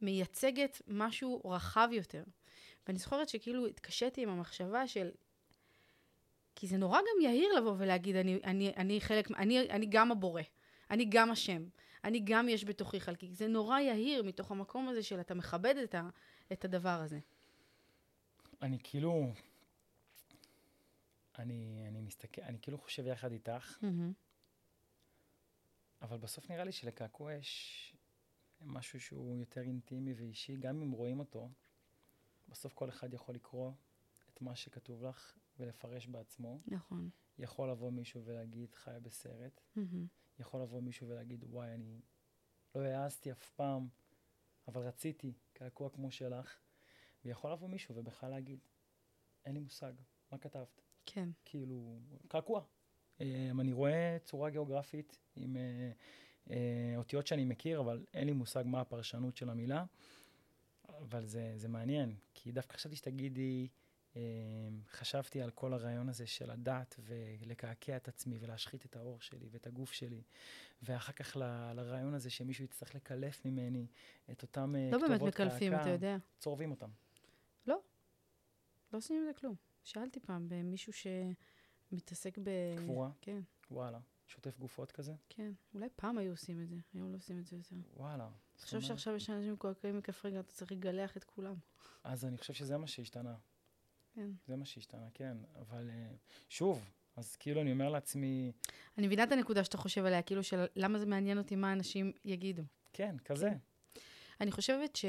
מייצגת משהו רחב יותר. ואני זוכרת שכאילו התקשיתי עם המחשבה של... כי זה נורא גם יהיר לבוא ולהגיד, אני, אני, אני חלק, אני, אני גם הבורא, אני גם השם, אני גם יש בתוכי חלקי. זה נורא יהיר מתוך המקום הזה של אתה מכבד את, ה, את הדבר הזה. אני כאילו, אני, אני מסתכל, אני כאילו חושב יחד איתך, mm-hmm. אבל בסוף נראה לי שלקעקוע יש משהו שהוא יותר אינטימי ואישי, גם אם רואים אותו, בסוף כל אחד יכול לקרוא את מה שכתוב לך ולפרש בעצמו. נכון. יכול לבוא מישהו ולהגיד, חיה בסרט. Mm-hmm. יכול לבוא מישהו ולהגיד, וואי, אני לא העזתי אף פעם, אבל רציתי קעקוע כמו שלך. ויכול לבוא מישהו ובכלל להגיד, אין לי מושג, מה כתבת? כן. כאילו, קעקוע. Um, אני רואה צורה גיאוגרפית עם uh, uh, אותיות שאני מכיר, אבל אין לי מושג מה הפרשנות של המילה. אבל זה, זה מעניין, כי דווקא חשבתי שתגידי, um, חשבתי על כל הרעיון הזה של הדת ולקעקע את עצמי ולהשחית את האור שלי ואת הגוף שלי, ואחר כך ל, לרעיון הזה שמישהו יצטרך לקלף ממני את אותם לא כתובות קעקע. לא באמת מקלפים, אתה יודע. צורבים אותם. לא, עושים עם זה כלום. שאלתי פעם במישהו שמתעסק ב... קבורה? כן. וואלה. שוטף גופות כזה? כן. אולי פעם היו עושים את זה, היום לא עושים את זה יותר. וואלה. תחשוב שעכשיו יש אנשים מקועקעים מכף רגע, אתה צריך לגלח את כולם. אז אני חושב שזה מה שהשתנה. כן. זה מה שהשתנה, כן. אבל אה, שוב, אז כאילו אני אומר לעצמי... אני מבינה את הנקודה שאתה חושב עליה, כאילו של למה זה מעניין אותי מה אנשים יגידו. כן, כזה. כן. אני חושבת ש...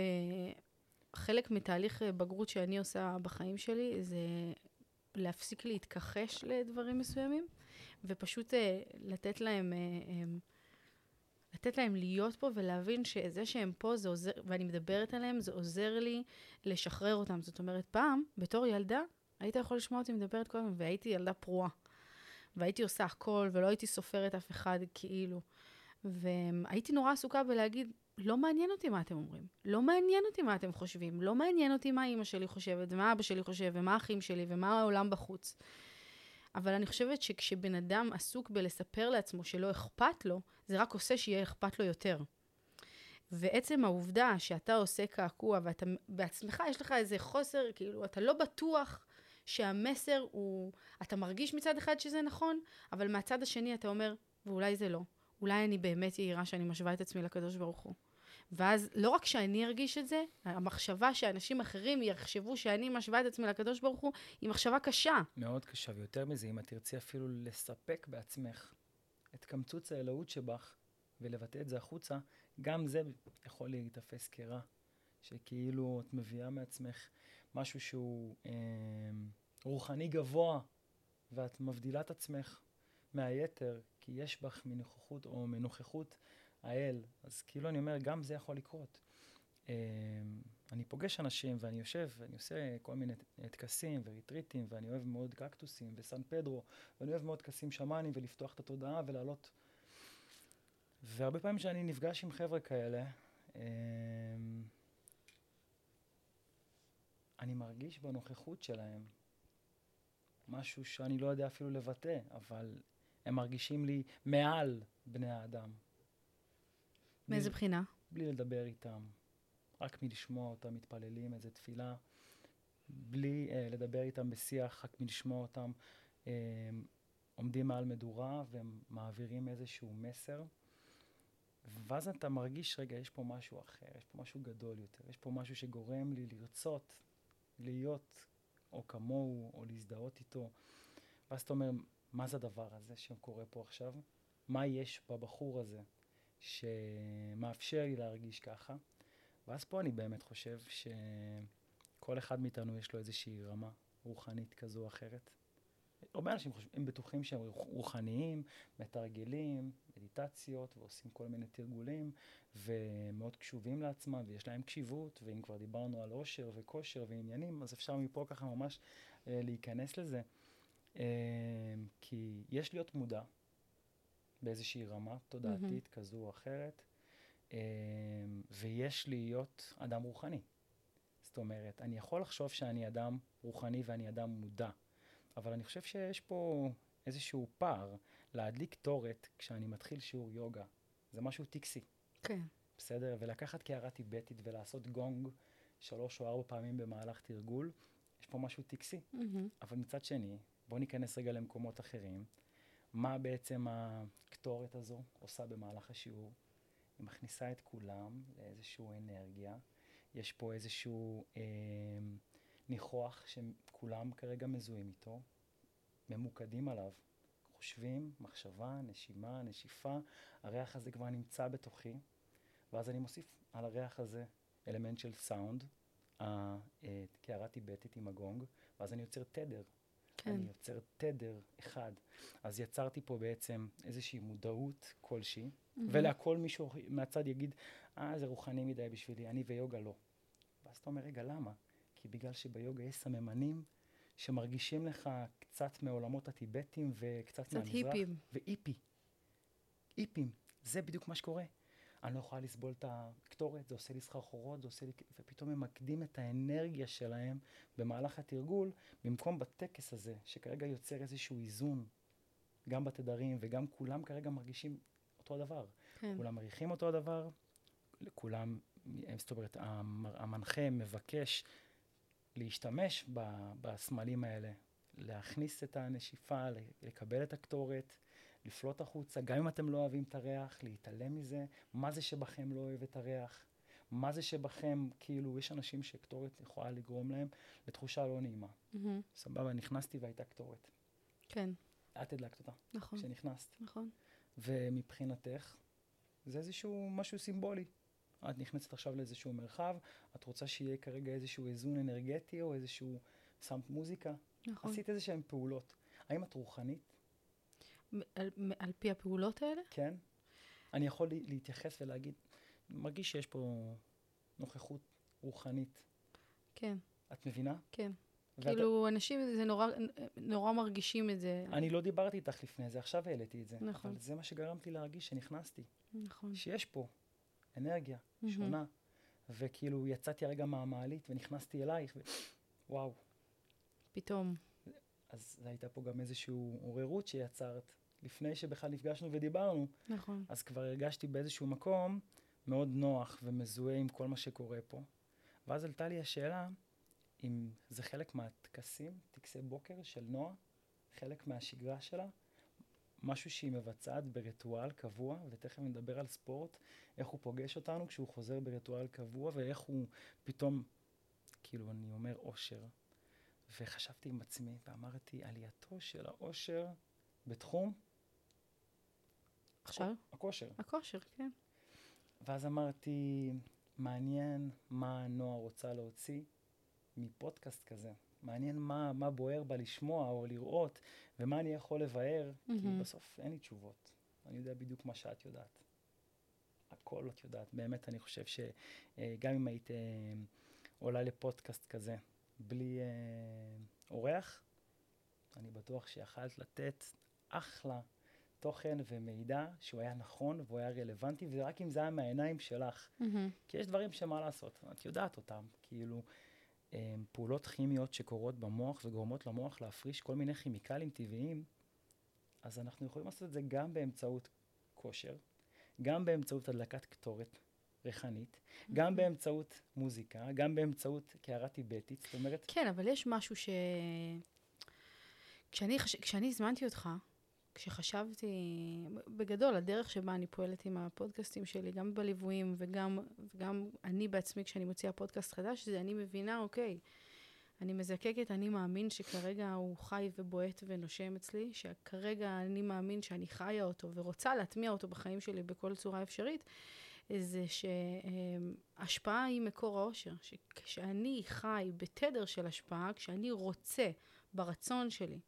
חלק מתהליך אה, בגרות שאני עושה בחיים שלי זה להפסיק להתכחש לדברים מסוימים, ופשוט uh, לתת להם, um, לתת להם להיות פה ולהבין שזה שהם פה זה עוזר, ואני מדברת עליהם, זה עוזר לי לשחרר אותם. זאת אומרת, פעם, בתור ילדה, היית יכול לשמוע אותי מדברת כל הזמן, והייתי ילדה פרועה. והייתי עושה הכל, ולא הייתי סופרת אף אחד כאילו. והייתי נורא עסוקה בלהגיד, לא מעניין אותי מה אתם אומרים. לא מעניין אותי מה אתם חושבים. לא מעניין אותי מה אימא שלי חושבת, ומה אבא שלי חושב, ומה האחים שלי, ומה העולם בחוץ. אבל אני חושבת שכשבן אדם עסוק בלספר לעצמו שלא אכפת לו, זה רק עושה שיהיה אכפת לו יותר. ועצם העובדה שאתה עושה קעקוע ואתה בעצמך, יש לך איזה חוסר, כאילו, אתה לא בטוח שהמסר הוא... אתה מרגיש מצד אחד שזה נכון, אבל מהצד השני אתה אומר, ואולי זה לא. אולי אני באמת יהירה שאני משווה את עצמי לקדוש ברוך הוא. ואז לא רק שאני ארגיש את זה, המחשבה שאנשים אחרים יחשבו שאני משווה את עצמי לקדוש ברוך הוא, היא מחשבה קשה. מאוד קשה, ויותר מזה, אם את תרצי אפילו לספק בעצמך את קמצוץ האלוהות שבך, ולבטא את זה החוצה, גם זה יכול להיתפס כרע. שכאילו את מביאה מעצמך משהו שהוא אה, רוחני גבוה, ואת מבדילה את עצמך מהיתר, כי יש בך מנוכחות או מנוכחות האל. אז כאילו אני אומר, גם זה יכול לקרות. אה, אני פוגש אנשים ואני יושב ואני עושה כל מיני טקסים וריטריטים ואני אוהב מאוד קקטוסים וסן פדרו ואני אוהב מאוד טקסים שמאנים ולפתוח את התודעה ולעלות. והרבה פעמים שאני נפגש עם חבר'ה כאלה, אה, אני מרגיש בנוכחות שלהם משהו שאני לא יודע אפילו לבטא, אבל הם מרגישים לי מעל בני האדם. מאיזה בלי, בחינה? בלי לדבר איתם, רק מלשמוע אותם מתפללים איזה תפילה, בלי אה, לדבר איתם בשיח, רק מלשמוע אותם אה, עומדים מעל מדורה ומעבירים איזשהו מסר. ואז אתה מרגיש, רגע, יש פה משהו אחר, יש פה משהו גדול יותר, יש פה משהו שגורם לי לרצות להיות או כמוהו, או להזדהות איתו. ואז אתה אומר, מה זה הדבר הזה שקורה פה עכשיו? מה יש בבחור הזה שמאפשר לי להרגיש ככה? ואז פה אני באמת חושב שכל אחד מאיתנו יש לו איזושהי רמה רוחנית כזו או אחרת. הרבה אנשים חושבים, הם בטוחים שהם רוחניים, מתרגלים, מדיטציות ועושים כל מיני תרגולים, ומאוד קשובים לעצמם, ויש להם קשיבות, ואם כבר דיברנו על עושר וכושר ועניינים, אז אפשר מפה ככה ממש אה, להיכנס לזה. אה, כי יש להיות מודע באיזושהי רמה תודעתית mm-hmm. כזו או אחרת, אה, ויש להיות אדם רוחני. זאת אומרת, אני יכול לחשוב שאני אדם רוחני ואני אדם מודע. אבל אני חושב שיש פה איזשהו פער להדליק תורת כשאני מתחיל שיעור יוגה. זה משהו טקסי. כן. בסדר? ולקחת קערה טיבטית ולעשות גונג שלוש או ארבע פעמים במהלך תרגול, יש פה משהו טקסי. Mm-hmm. אבל מצד שני, בואו ניכנס רגע למקומות אחרים. מה בעצם הקטורת הזו עושה במהלך השיעור? היא מכניסה את כולם לאיזושהי אנרגיה. יש פה איזשהו... אה, ניחוח שכולם כרגע מזוהים איתו, ממוקדים עליו. חושבים, מחשבה, נשימה, נשיפה, הריח הזה כבר נמצא בתוכי, ואז אני מוסיף על הריח הזה אלמנט של סאונד, קערה טיבטית עם הגונג, ואז אני יוצר תדר. כן. אני יוצר תדר אחד. אז יצרתי פה בעצם איזושהי מודעות כלשהי, mm-hmm. ולהכל מישהו מהצד יגיד, אה, זה רוחני מדי בשבילי, אני ויוגה לא. ואז אתה אומר, רגע, למה? כי בגלל שביוגה יש סממנים שמרגישים לך קצת מעולמות הטיבטים וקצת קצת מהמזרח. קצת היפים. ואיפי. איפים. זה בדיוק מה שקורה. אני לא יכולה לסבול את הקטורת, זה עושה לי סחרחורות, זה עושה לי... ופתאום הם מקדים את האנרגיה שלהם במהלך התרגול, במקום בטקס הזה, שכרגע יוצר איזשהו איזון, גם בתדרים וגם כולם כרגע מרגישים אותו הדבר. כן. כולם מריחים אותו הדבר, כולם, זאת אומרת, המנחה מבקש להשתמש בסמלים האלה, להכניס את הנשיפה, לקבל את הקטורת, לפלוט החוצה, גם אם אתם לא אוהבים את הריח, להתעלם מזה, מה זה שבכם לא אוהב את הריח, מה זה שבכם, כאילו, יש אנשים שקטורת יכולה לגרום להם לתחושה לא נעימה. Mm-hmm. סבבה, נכנסתי והייתה קטורת. כן. את הדלקת אותה. נכון. כשנכנסת. נכון. ומבחינתך, זה איזשהו משהו סימבולי. את נכנסת עכשיו לאיזשהו מרחב, את רוצה שיהיה כרגע איזשהו איזון אנרגטי או איזשהו, שמת מוזיקה. נכון. עשית איזה שהן פעולות. האם את רוחנית? על, על פי הפעולות האלה? כן. אני יכול להתייחס ולהגיד, מרגיש שיש פה נוכחות רוחנית. כן. את מבינה? כן. ואת... כאילו, אנשים, זה נורא, נורא מרגישים את זה. אני לא דיברתי איתך לפני זה, עכשיו העליתי את זה. נכון. אבל זה מה שגרמתי להרגיש שנכנסתי. נכון. שיש פה אנרגיה mm-hmm. שונה. וכאילו יצאתי הרגע מהמעלית ונכנסתי אלייך, וואו. פתאום. אז הייתה פה גם איזושהי עוררות שיצרת, לפני שבכלל נפגשנו ודיברנו. נכון. אז כבר הרגשתי באיזשהו מקום מאוד נוח ומזוהה עם כל מה שקורה פה. ואז עלתה לי השאלה, אם זה חלק מהטקסים, טקסי בוקר של נועה, חלק מהשגרה שלה, משהו שהיא מבצעת בריטואל קבוע, ותכף נדבר על ספורט, איך הוא פוגש אותנו כשהוא חוזר בריטואל קבוע, ואיך הוא פתאום, כאילו, אני אומר אושר. וחשבתי עם עצמי, ואמרתי, עלייתו של האושר בתחום... עכשיו? הכושר. הכושר, כן. ואז אמרתי, מעניין מה נועה רוצה להוציא מפודקאסט כזה. מעניין מה, מה בוער בה לשמוע או לראות, ומה אני יכול לבאר, mm-hmm. כי בסוף אין לי תשובות. אני יודע בדיוק מה שאת יודעת. הכל את יודעת. באמת, אני חושב שגם אם היית אה, עולה לפודקאסט כזה, בלי אה, אורח, אני בטוח שיכלת לתת אחלה תוכן ומידע שהוא היה נכון והוא היה רלוונטי, ורק אם זה היה מהעיניים שלך. Mm-hmm. כי יש דברים שמה לעשות, את יודעת אותם. כאילו, פעולות כימיות שקורות במוח וגורמות למוח להפריש כל מיני כימיקלים טבעיים, אז אנחנו יכולים לעשות את זה גם באמצעות כושר, גם באמצעות הדלקת קטורת ריחנית, גם באמצעות מוזיקה, גם באמצעות קערה טיבטית, זאת אומרת... כן, אבל יש משהו ש... כשאני, חש... כשאני הזמנתי אותך, כשחשבתי, בגדול, הדרך שבה אני פועלת עם הפודקאסטים שלי, גם בליוויים וגם, וגם אני בעצמי, כשאני מוציאה פודקאסט חדש, זה אני מבינה, אוקיי, אני מזקקת, אני מאמין שכרגע הוא חי ובועט ונושם אצלי, שכרגע אני מאמין שאני חיה אותו ורוצה להטמיע אותו בחיים שלי בכל צורה אפשרית, זה שהשפעה היא מקור האושר. שכשאני חי בתדר של השפעה, כשאני רוצה ברצון שלי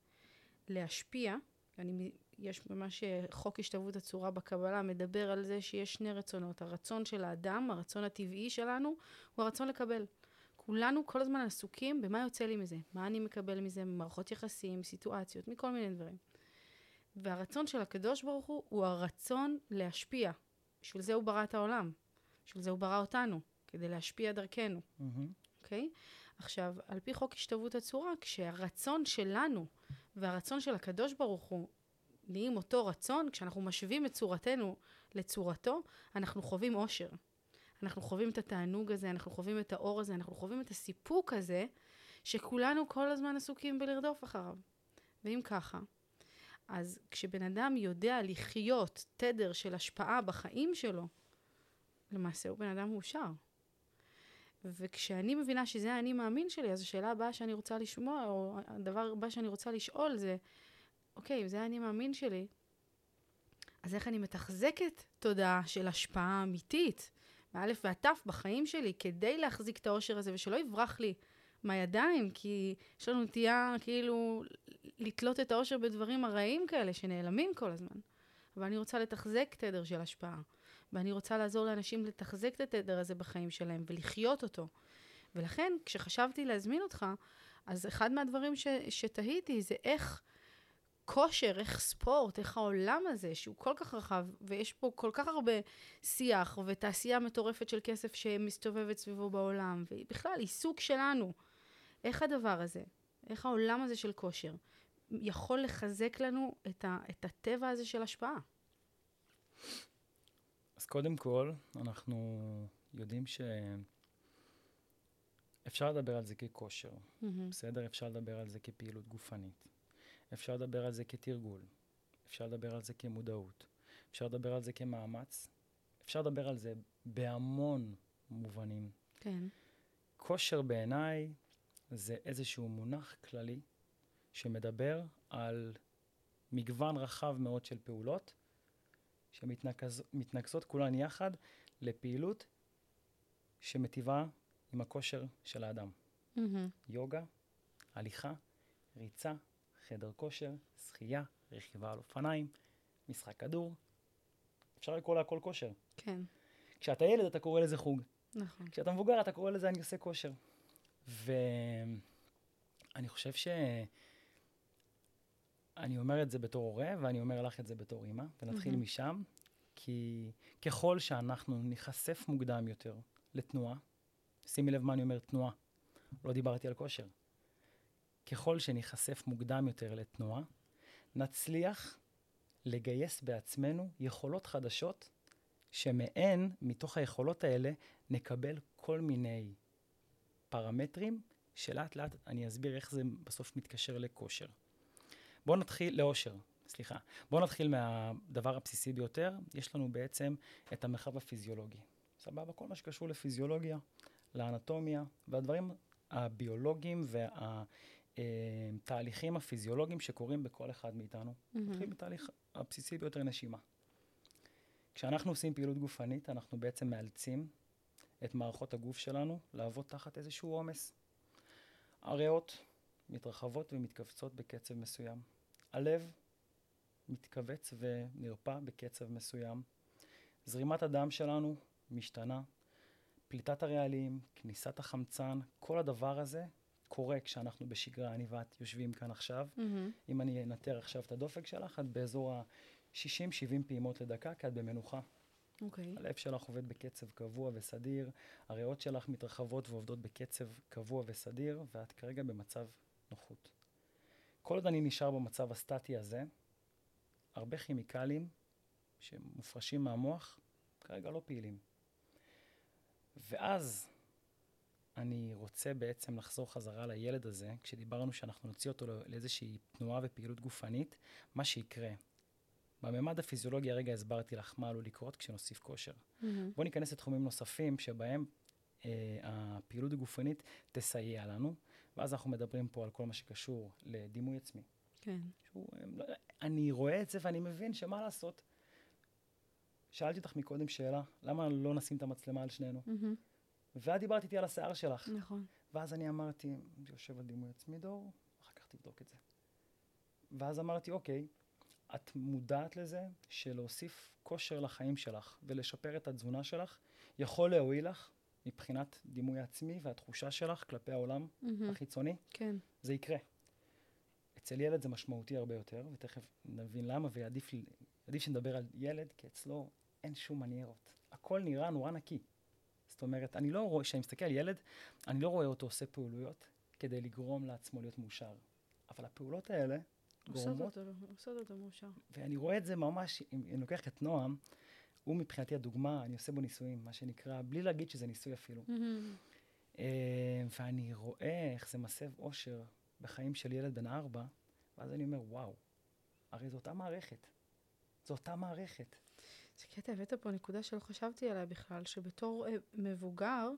להשפיע, אני, יש ממש חוק השתלבות הצורה בקבלה מדבר על זה שיש שני רצונות. הרצון של האדם, הרצון הטבעי שלנו, הוא הרצון לקבל. כולנו כל הזמן עסוקים במה יוצא לי מזה, מה אני מקבל מזה, מערכות יחסים, סיטואציות, מכל מיני דברים. והרצון של הקדוש ברוך הוא, הוא הרצון להשפיע. בשביל זה הוא ברא את העולם. בשביל זה הוא ברא אותנו, כדי להשפיע דרכנו. אוקיי? Mm-hmm. Okay? עכשיו, על פי חוק השתלבות הצורה, כשהרצון שלנו והרצון של הקדוש ברוך הוא נהיים אותו רצון, כשאנחנו משווים את צורתנו לצורתו, אנחנו חווים אושר. אנחנו חווים את התענוג הזה, אנחנו חווים את האור הזה, אנחנו חווים את הסיפוק הזה, שכולנו כל הזמן עסוקים בלרדוף אחריו. ואם ככה, אז כשבן אדם יודע לחיות תדר של השפעה בחיים שלו, למעשה הוא בן אדם מאושר. וכשאני מבינה שזה האני מאמין שלי, אז השאלה הבאה שאני רוצה לשמוע, או הדבר הבא שאני רוצה לשאול זה, אוקיי, אם זה האני מאמין שלי, אז איך אני מתחזקת תודעה של השפעה אמיתית, מאלף ועד תף בחיים שלי, כדי להחזיק את האושר הזה, ושלא יברח לי מהידיים, כי יש לנו נטייה כאילו לתלות את האושר בדברים הרעים כאלה שנעלמים כל הזמן. אבל אני רוצה לתחזק תדר של השפעה, ואני רוצה לעזור לאנשים לתחזק את התדר הזה בחיים שלהם ולחיות אותו. ולכן, כשחשבתי להזמין אותך, אז אחד מהדברים ש, שתהיתי זה איך כושר, איך ספורט, איך העולם הזה, שהוא כל כך רחב, ויש פה כל כך הרבה שיח ותעשייה מטורפת של כסף שמסתובבת סביבו בעולם, ובכלל עיסוק שלנו. איך הדבר הזה, איך העולם הזה של כושר, יכול לחזק לנו את, ה, את הטבע הזה של השפעה? קודם כל, אנחנו יודעים ש... אפשר לדבר על זה ככושר, mm-hmm. בסדר? אפשר לדבר על זה כפעילות גופנית. אפשר לדבר על זה כתרגול. אפשר לדבר על זה כמודעות. אפשר לדבר על זה כמאמץ. אפשר לדבר על זה בהמון מובנים. כן. כושר בעיניי זה איזשהו מונח כללי שמדבר על מגוון רחב מאוד של פעולות שמתנקזות כולן יחד לפעילות שמטיבה עם הכושר של האדם. Mm-hmm. יוגה, הליכה, ריצה, חדר כושר, שחייה, רכיבה על אופניים, משחק כדור. אפשר לקרוא להכל כושר. כן. כשאתה ילד אתה קורא לזה חוג. נכון. כשאתה מבוגר אתה קורא לזה אני עושה כושר. ואני חושב ש... אני אומר את זה בתור הורה, ואני אומר לך את זה בתור אימא, ונתחיל mm-hmm. משם, כי ככל שאנחנו ניחשף מוקדם יותר לתנועה, שימי לב מה אני אומר תנועה, לא דיברתי על כושר. ככל שניחשף מוקדם יותר לתנועה, נצליח לגייס בעצמנו יכולות חדשות, שמהן, מתוך היכולות האלה, נקבל כל מיני פרמטרים, שלאט לאט אני אסביר איך זה בסוף מתקשר לכושר. בואו נתחיל, לאושר, סליחה. בואו נתחיל מהדבר הבסיסי ביותר. יש לנו בעצם את המרחב הפיזיולוגי. סבבה? כל מה שקשור לפיזיולוגיה, לאנטומיה, והדברים הביולוגיים והתהליכים הפיזיולוגיים שקורים בכל אחד מאיתנו. Mm-hmm. נתחיל בתהליך הבסיסי ביותר, נשימה. כשאנחנו עושים פעילות גופנית, אנחנו בעצם מאלצים את מערכות הגוף שלנו לעבוד תחת איזשהו עומס. הריאות מתרחבות ומתכווצות בקצב מסוים. הלב מתכווץ ונרפא בקצב מסוים. זרימת הדם שלנו משתנה. פליטת הרעלים, כניסת החמצן, כל הדבר הזה קורה כשאנחנו בשגרה, אני ואת יושבים כאן עכשיו. Mm-hmm. אם אני אנטר עכשיו את הדופק שלך, את באזור ה-60-70 פעימות לדקה, כי את במנוחה. Okay. אוקיי. הלב שלך עובד בקצב קבוע וסדיר, הריאות שלך מתרחבות ועובדות בקצב קבוע וסדיר, ואת כרגע במצב נוחות. כל עוד אני נשאר במצב הסטטי הזה, הרבה כימיקלים שמופרשים מהמוח כרגע לא פעילים. ואז אני רוצה בעצם לחזור חזרה לילד הזה, כשדיברנו שאנחנו נוציא אותו לאיזושהי תנועה ופעילות גופנית, מה שיקרה, בממד הפיזיולוגי הרגע הסברתי לך מה עלול לקרות כשנוסיף כושר. Mm-hmm. בואו ניכנס לתחומים נוספים שבהם אה, הפעילות הגופנית תסייע לנו, ואז אנחנו מדברים פה על כל מה שקשור לדימוי עצמי. כן. שהוא, אה, לא, אני רואה את זה ואני מבין שמה לעשות, שאלתי אותך מקודם שאלה, למה לא נשים את המצלמה על שנינו? מהמם. ואת דיברת איתי על השיער שלך. נכון. ואז אני אמרתי, זה יושב על דימוי עצמי דור, אחר כך תבדוק את זה. ואז אמרתי, אוקיי, את מודעת לזה שלהוסיף כושר לחיים שלך ולשפר את התזונה שלך, יכול להועיל לך מבחינת דימוי עצמי והתחושה שלך כלפי העולם מהמם. החיצוני? כן. זה יקרה. אצל ילד זה משמעותי הרבה יותר, ותכף נבין למה, ועדיף שנדבר על ילד, כי אצלו אין שום מניירות. הכל נראה נורא נקי. זאת אומרת, אני לא רואה, כשאני מסתכל על ילד, אני לא רואה אותו עושה פעולויות כדי לגרום לעצמו להיות מאושר. אבל הפעולות האלה עושות גורמות, אותו, עושות אותו מאושר. ואני רואה את זה ממש, אם אני לוקח את נועם, הוא מבחינתי הדוגמה, אני עושה בו ניסויים, מה שנקרא, בלי להגיד שזה ניסוי אפילו. מהמם. אה, ואני רואה איך זה מסב אושר בחיים של ילד בן ארבע, ואז אני אומר, וואו, הרי זו אותה מערכת. זו אותה מערכת. זה קטע, הבאת פה נקודה שלא חשבתי עליה בכלל, שבתור אה, מבוגר,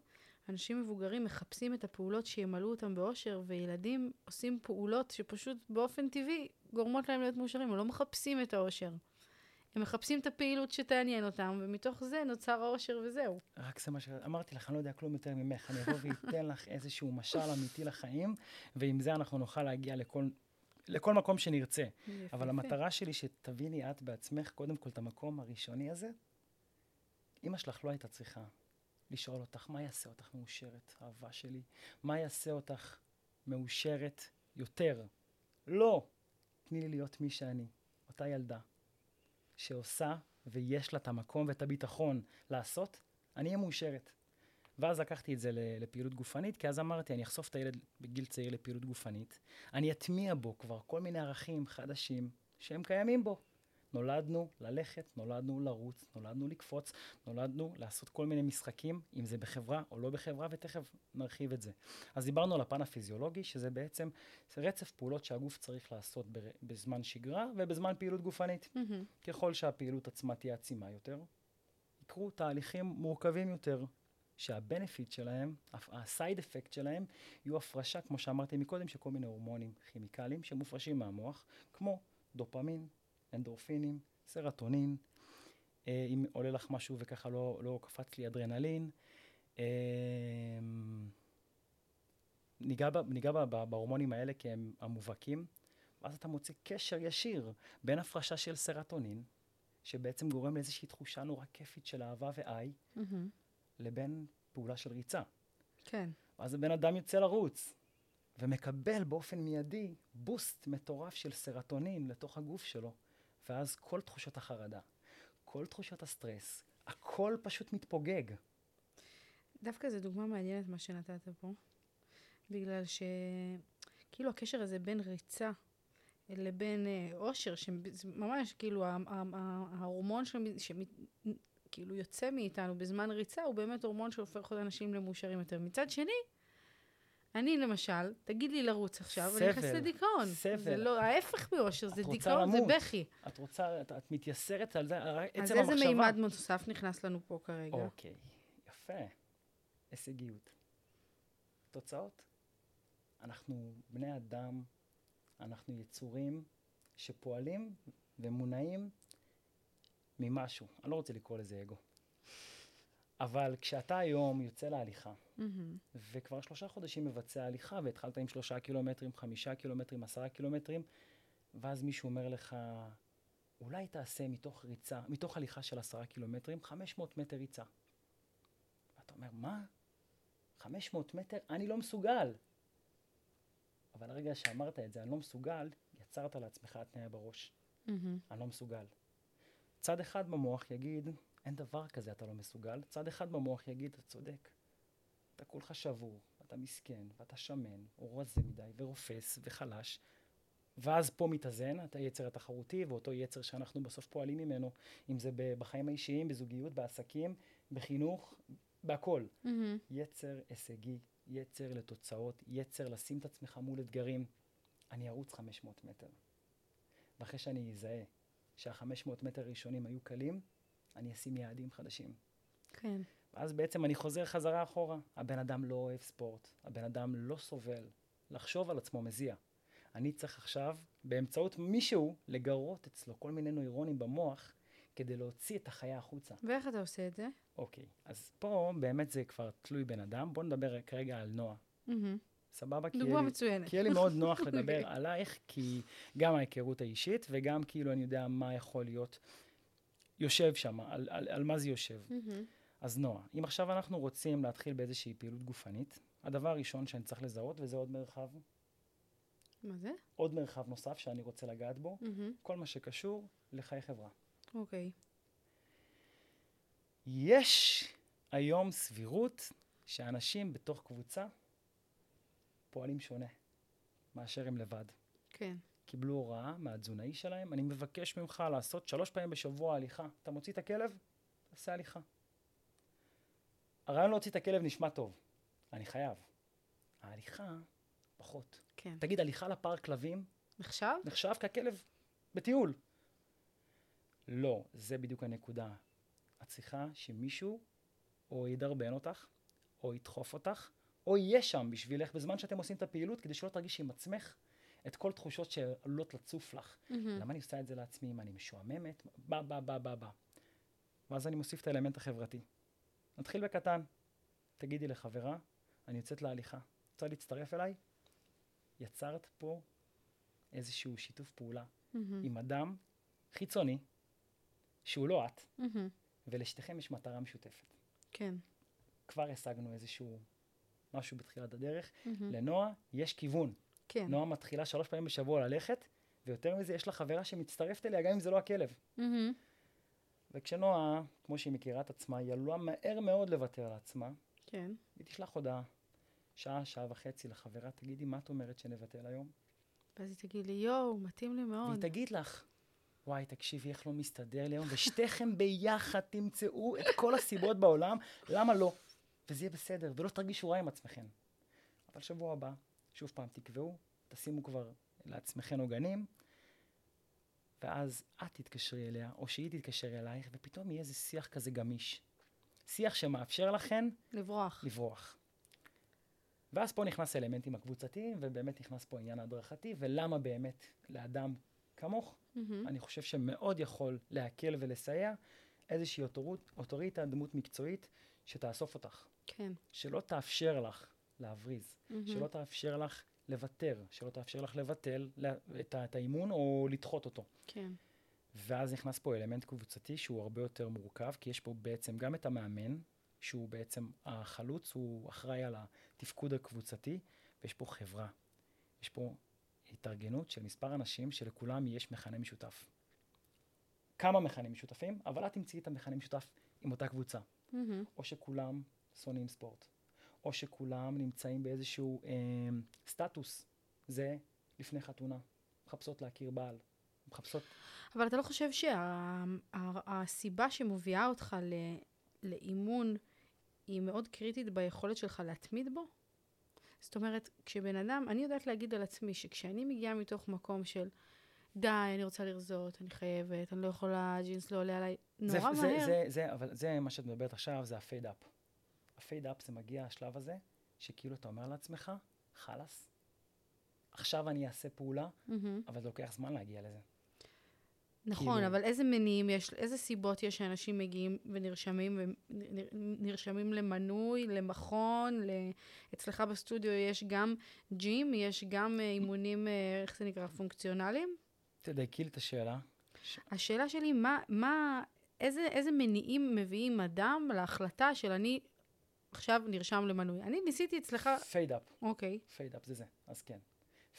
אנשים מבוגרים מחפשים את הפעולות שימלאו אותם באושר, וילדים עושים פעולות שפשוט באופן טבעי גורמות להם להיות מאושרים, הם לא מחפשים את האושר. הם מחפשים את הפעילות שתעניין אותם, ומתוך זה נוצר האושר וזהו. רק זה מה שאמרתי לך, אני לא יודע כלום יותר ממך. אני אבוא ואתן לך איזשהו משל אמיתי לחיים, ועם זה אנחנו נוכל להגיע לכל, לכל מקום שנרצה. אבל. המטרה שלי שתביני את בעצמך, קודם כל, את המקום הראשוני הזה. אמא שלך לא הייתה צריכה לשאול אותך, מה יעשה אותך מאושרת, אהבה שלי? מה יעשה אותך מאושרת יותר? לא. תני לי להיות מי שאני, אותה ילדה, שעושה ויש לה את המקום ואת הביטחון לעשות, אני אהיה מאושרת. ואז לקחתי את זה לפעילות גופנית, כי אז אמרתי, אני אחשוף את הילד בגיל צעיר לפעילות גופנית, אני אטמיע בו כבר כל מיני ערכים חדשים שהם קיימים בו. נולדנו ללכת, נולדנו לרוץ, נולדנו לקפוץ, נולדנו לעשות כל מיני משחקים, אם זה בחברה או לא בחברה, ותכף נרחיב את זה. אז דיברנו על הפן הפיזיולוגי, שזה בעצם רצף פעולות שהגוף צריך לעשות בזמן שגרה ובזמן פעילות גופנית. מהמם. ככל שהפעילות עצמה תהיה עצימה יותר, יקרו תהליכים מורכבים יותר, שהבנפיט שלהם, הסייד אפקט שלהם, יהיו הפרשה, כמו שאמרתי מקודם, של כל מיני הורמונים כימיקליים שמופרשים מהמוח, כמו דופמין, אנדורפינים, סרטונין, אה, אם עולה לך משהו וככה לא, לא קפץ לי אדרנלין. אה, ניגע, ב- ניגע ב- ב- בהורמונים האלה כי הם המובהקים, ואז אתה מוצא קשר ישיר בין הפרשה של סרטונין, שבעצם גורם לאיזושהי תחושה נורא כיפית של אהבה ואיי, מהמם. לבין פעולה של ריצה. כן. ואז הבן אדם יוצא לרוץ, ומקבל באופן מיידי בוסט מטורף של סרטונין לתוך הגוף שלו, ואז כל תחושות החרדה, כל תחושות הסטרס, הכל פשוט מתפוגג. דווקא זו דוגמה מעניינת מה שנתת פה, בגלל שכאילו הקשר הזה בין ריצה לבין אה, אושר, שממש כאילו ההורמון שכאילו יוצא מאיתנו בזמן ריצה, הוא באמת הורמון שהופך את אנשים למאושרים יותר. מצד שני, אני למשל, תגיד לי לרוץ עכשיו, אני נכנסת לדיכאון. סבל. זה לא, ההפך מאושר, זה דיכאון, זה למות. בכי. את רוצה, את, את מתייסרת על זה, עצם אז המחשבה. איזה מימד נוסף נכנס לנו פה כרגע? אוקיי, יפה. הישגיות. תוצאות? אנחנו בני אדם, אנחנו יצורים שפועלים ומונעים ממשהו. אני לא רוצה לקרוא לזה אגו. אבל כשאתה היום יוצא להליכה, מהמם. וכבר שלושה חודשים מבצע הליכה, והתחלת עם שלושה קילומטרים, חמישה קילומטרים, עשרה קילומטרים, ואז מישהו אומר לך, אולי תעשה מתוך ריצה, מתוך הליכה של עשרה קילומטרים, 500 מטר ריצה. ואתה אומר, מה? 500 מטר? אני לא מסוגל. אבל הרגע שאמרת את זה, אני לא מסוגל, יצרת לעצמך התניה בראש. מהמם. אני לא מסוגל. צד אחד במוח יגיד, אין דבר כזה, אתה לא מסוגל. צד אחד במוח יגיד, אתה צודק. אתה כולך שבור, ואתה מסכן, ואתה שמן, או רזה מדי, ורופס, וחלש. ואז פה מתאזן, אתה יצר התחרותי, ואותו יצר שאנחנו בסוף פועלים ממנו, אם זה בחיים האישיים, בזוגיות, בעסקים, בחינוך, בהכל. מהמם. יצר הישגי, יצר לתוצאות, יצר לשים את עצמך מול אתגרים. אני ארוץ 500 מטר. ואחרי שאני אזהה שה-500 מטר הראשונים היו קלים, אני אשים יעדים חדשים. כן. ואז בעצם אני חוזר חזרה אחורה. הבן אדם לא אוהב ספורט, הבן אדם לא סובל. לחשוב על עצמו מזיע. אני צריך עכשיו, באמצעות מישהו, לגרות אצלו כל מיני נוירונים במוח, כדי להוציא את החיה החוצה. ואיך אתה עושה את זה? אוקיי, אז פה באמת זה כבר תלוי בן אדם. בואו נדבר כרגע על נועה. מהמם. סבבה? כי דוגמה לי- מצוינת. כי יהיה לי מאוד נוח. לדבר עלייך, כי גם ההיכרות האישית, וגם כאילו אני יודע מה יכול להיות יושב שם, על, על, על מה זה יושב. מהמם. אז נועה, אם עכשיו אנחנו רוצים להתחיל באיזושהי פעילות גופנית, הדבר הראשון שאני צריך לזהות, וזה עוד מרחב, מה זה? עוד מרחב נוסף שאני רוצה לגעת בו, מהמם. כל מה שקשור לחיי חברה. אוקיי. יש היום סבירות שאנשים בתוך קבוצה פועלים שונה מאשר הם לבד. כן. קיבלו הוראה מהתזונאי שלהם, אני מבקש ממך לעשות שלוש פעמים בשבוע הליכה. אתה מוציא את הכלב? תעשה הליכה. הרעיון להוציא את הכלב נשמע טוב. אני חייב. ההליכה, פחות. כן. תגיד, הליכה לפארק כלבים נחשב? נחשב ככלב בטיול. לא, זה בדיוק הנקודה. את צריכה שמישהו או ידרבן אותך, או ידחוף אותך, או יהיה שם בשבילך בזמן שאתם עושים את הפעילות, כדי שלא תרגישי עם עצמך את כל תחושות שעלולות לצוף לך. מהמם. למה אני עושה את זה לעצמי? מה, אני משועממת? בא, בא, בא, בא, בא. ואז אני מוסיף את האלמנט החברתי. נתחיל בקטן. תגידי לחברה, אני יוצאת להליכה. רוצה להצטרף אליי? יצרת פה איזשהו שיתוף פעולה מהמם. עם אדם חיצוני, שהוא לא את, מהמם. ולשתיכם יש מטרה משותפת. כן. כבר השגנו איזשהו משהו בתחילת הדרך. מהמם. לנועה יש כיוון. כן. נועה מתחילה שלוש פעמים בשבוע ללכת, ויותר מזה, יש לה חברה שמצטרפת אליה, גם אם זה לא הכלב. מהמם. וכשנועה, כמו שהיא מכירה את עצמה, היא עלולה מהר מאוד לוותר על עצמה, כן. היא תשלח הודעה, שעה, שעה וחצי לחברה, תגידי, מה את אומרת שנבטל היום? ואז היא תגיד לי, יואו, מתאים לי והיא מאוד. תגיד לך, וואי, תקשיבי, איך לא מסתדר לי היום, ושתיכם ביחד תמצאו את כל הסיבות בעולם, למה לא? וזה יהיה בסדר, ולא תרגישו רע עם עצמכם. אבל שבוע הבא, שוב פעם, תקבעו, תשימו כבר לעצמכם עוגנים, ואז את תתקשרי אליה, או שהיא תתקשר אלייך, ופתאום יהיה איזה שיח כזה גמיש. שיח שמאפשר לכן לברוח. לברוח. ואז פה נכנס האלמנטים הקבוצתיים, ובאמת נכנס פה העניין ההדרכתי, ולמה באמת לאדם כמוך, מהמם. אני חושב שמאוד יכול להקל ולסייע איזושהי אוטוריטה, דמות מקצועית, שתאסוף אותך, כן. שלא תאפשר לך להבריז, מהמם. שלא תאפשר לך לוותר, שלא תאפשר לך לבטל לה- את, את האימון או לדחות אותו. כן. ואז נכנס פה אלמנט קבוצתי שהוא הרבה יותר מורכב, כי יש פה בעצם גם את המאמן, שהוא בעצם החלוץ, הוא אחראי על התפקוד הקבוצתי, ויש פה חברה. יש פה התארגנות של מספר אנשים שלכולם יש מכנה משותף. כמה מכנים משותפים, אבל את תמצאי את המכנה משותף עם אותה קבוצה. מהמם. או שכולם שונאים ספורט, או שכולם נמצאים באיזשהו אה, סטטוס. זה לפני חתונה. מחפשות להכיר בעל. מחפשות אבל אתה לא חושב שהסיבה שמובילה אותך ל- לאימון היא מאוד קריטית ביכולת שלך להתמיד בו? זאת אומרת, כשבן אדם, אני יודעת להגיד על עצמי שכשאני מגיעה מתוך מקום של די, אני רוצה לרזות, אני חייבת, אני לא יכולה, ג'ינס לא עולה עליי, זה, נורא זה, מהר. זה, זה, אבל זה מה שאת מדברת עכשיו, זה הפייד אפ. הפייד אפ זה מגיע השלב הזה, שכאילו אתה אומר לעצמך, חלאס, עכשיו אני אעשה פעולה, מהמם. אבל זה לוקח זמן להגיע לזה. נכון, כאילו- אבל איזה מניעים יש, איזה סיבות יש שאנשים מגיעים ונרשמים, ונרשמים למנוי, למכון, ל... אצלך בסטודיו יש גם ג'ים, יש גם אה, אימונים, אה, איך זה נקרא, פונקציונליים? תדייקי לי את השאלה. השאלה שלי, מה, מה, איזה, איזה מניעים מביאים אדם להחלטה של אני עכשיו נרשם למנוי? אני ניסיתי אצלך, fed up, אוקיי. fed up זה זה, אז כן.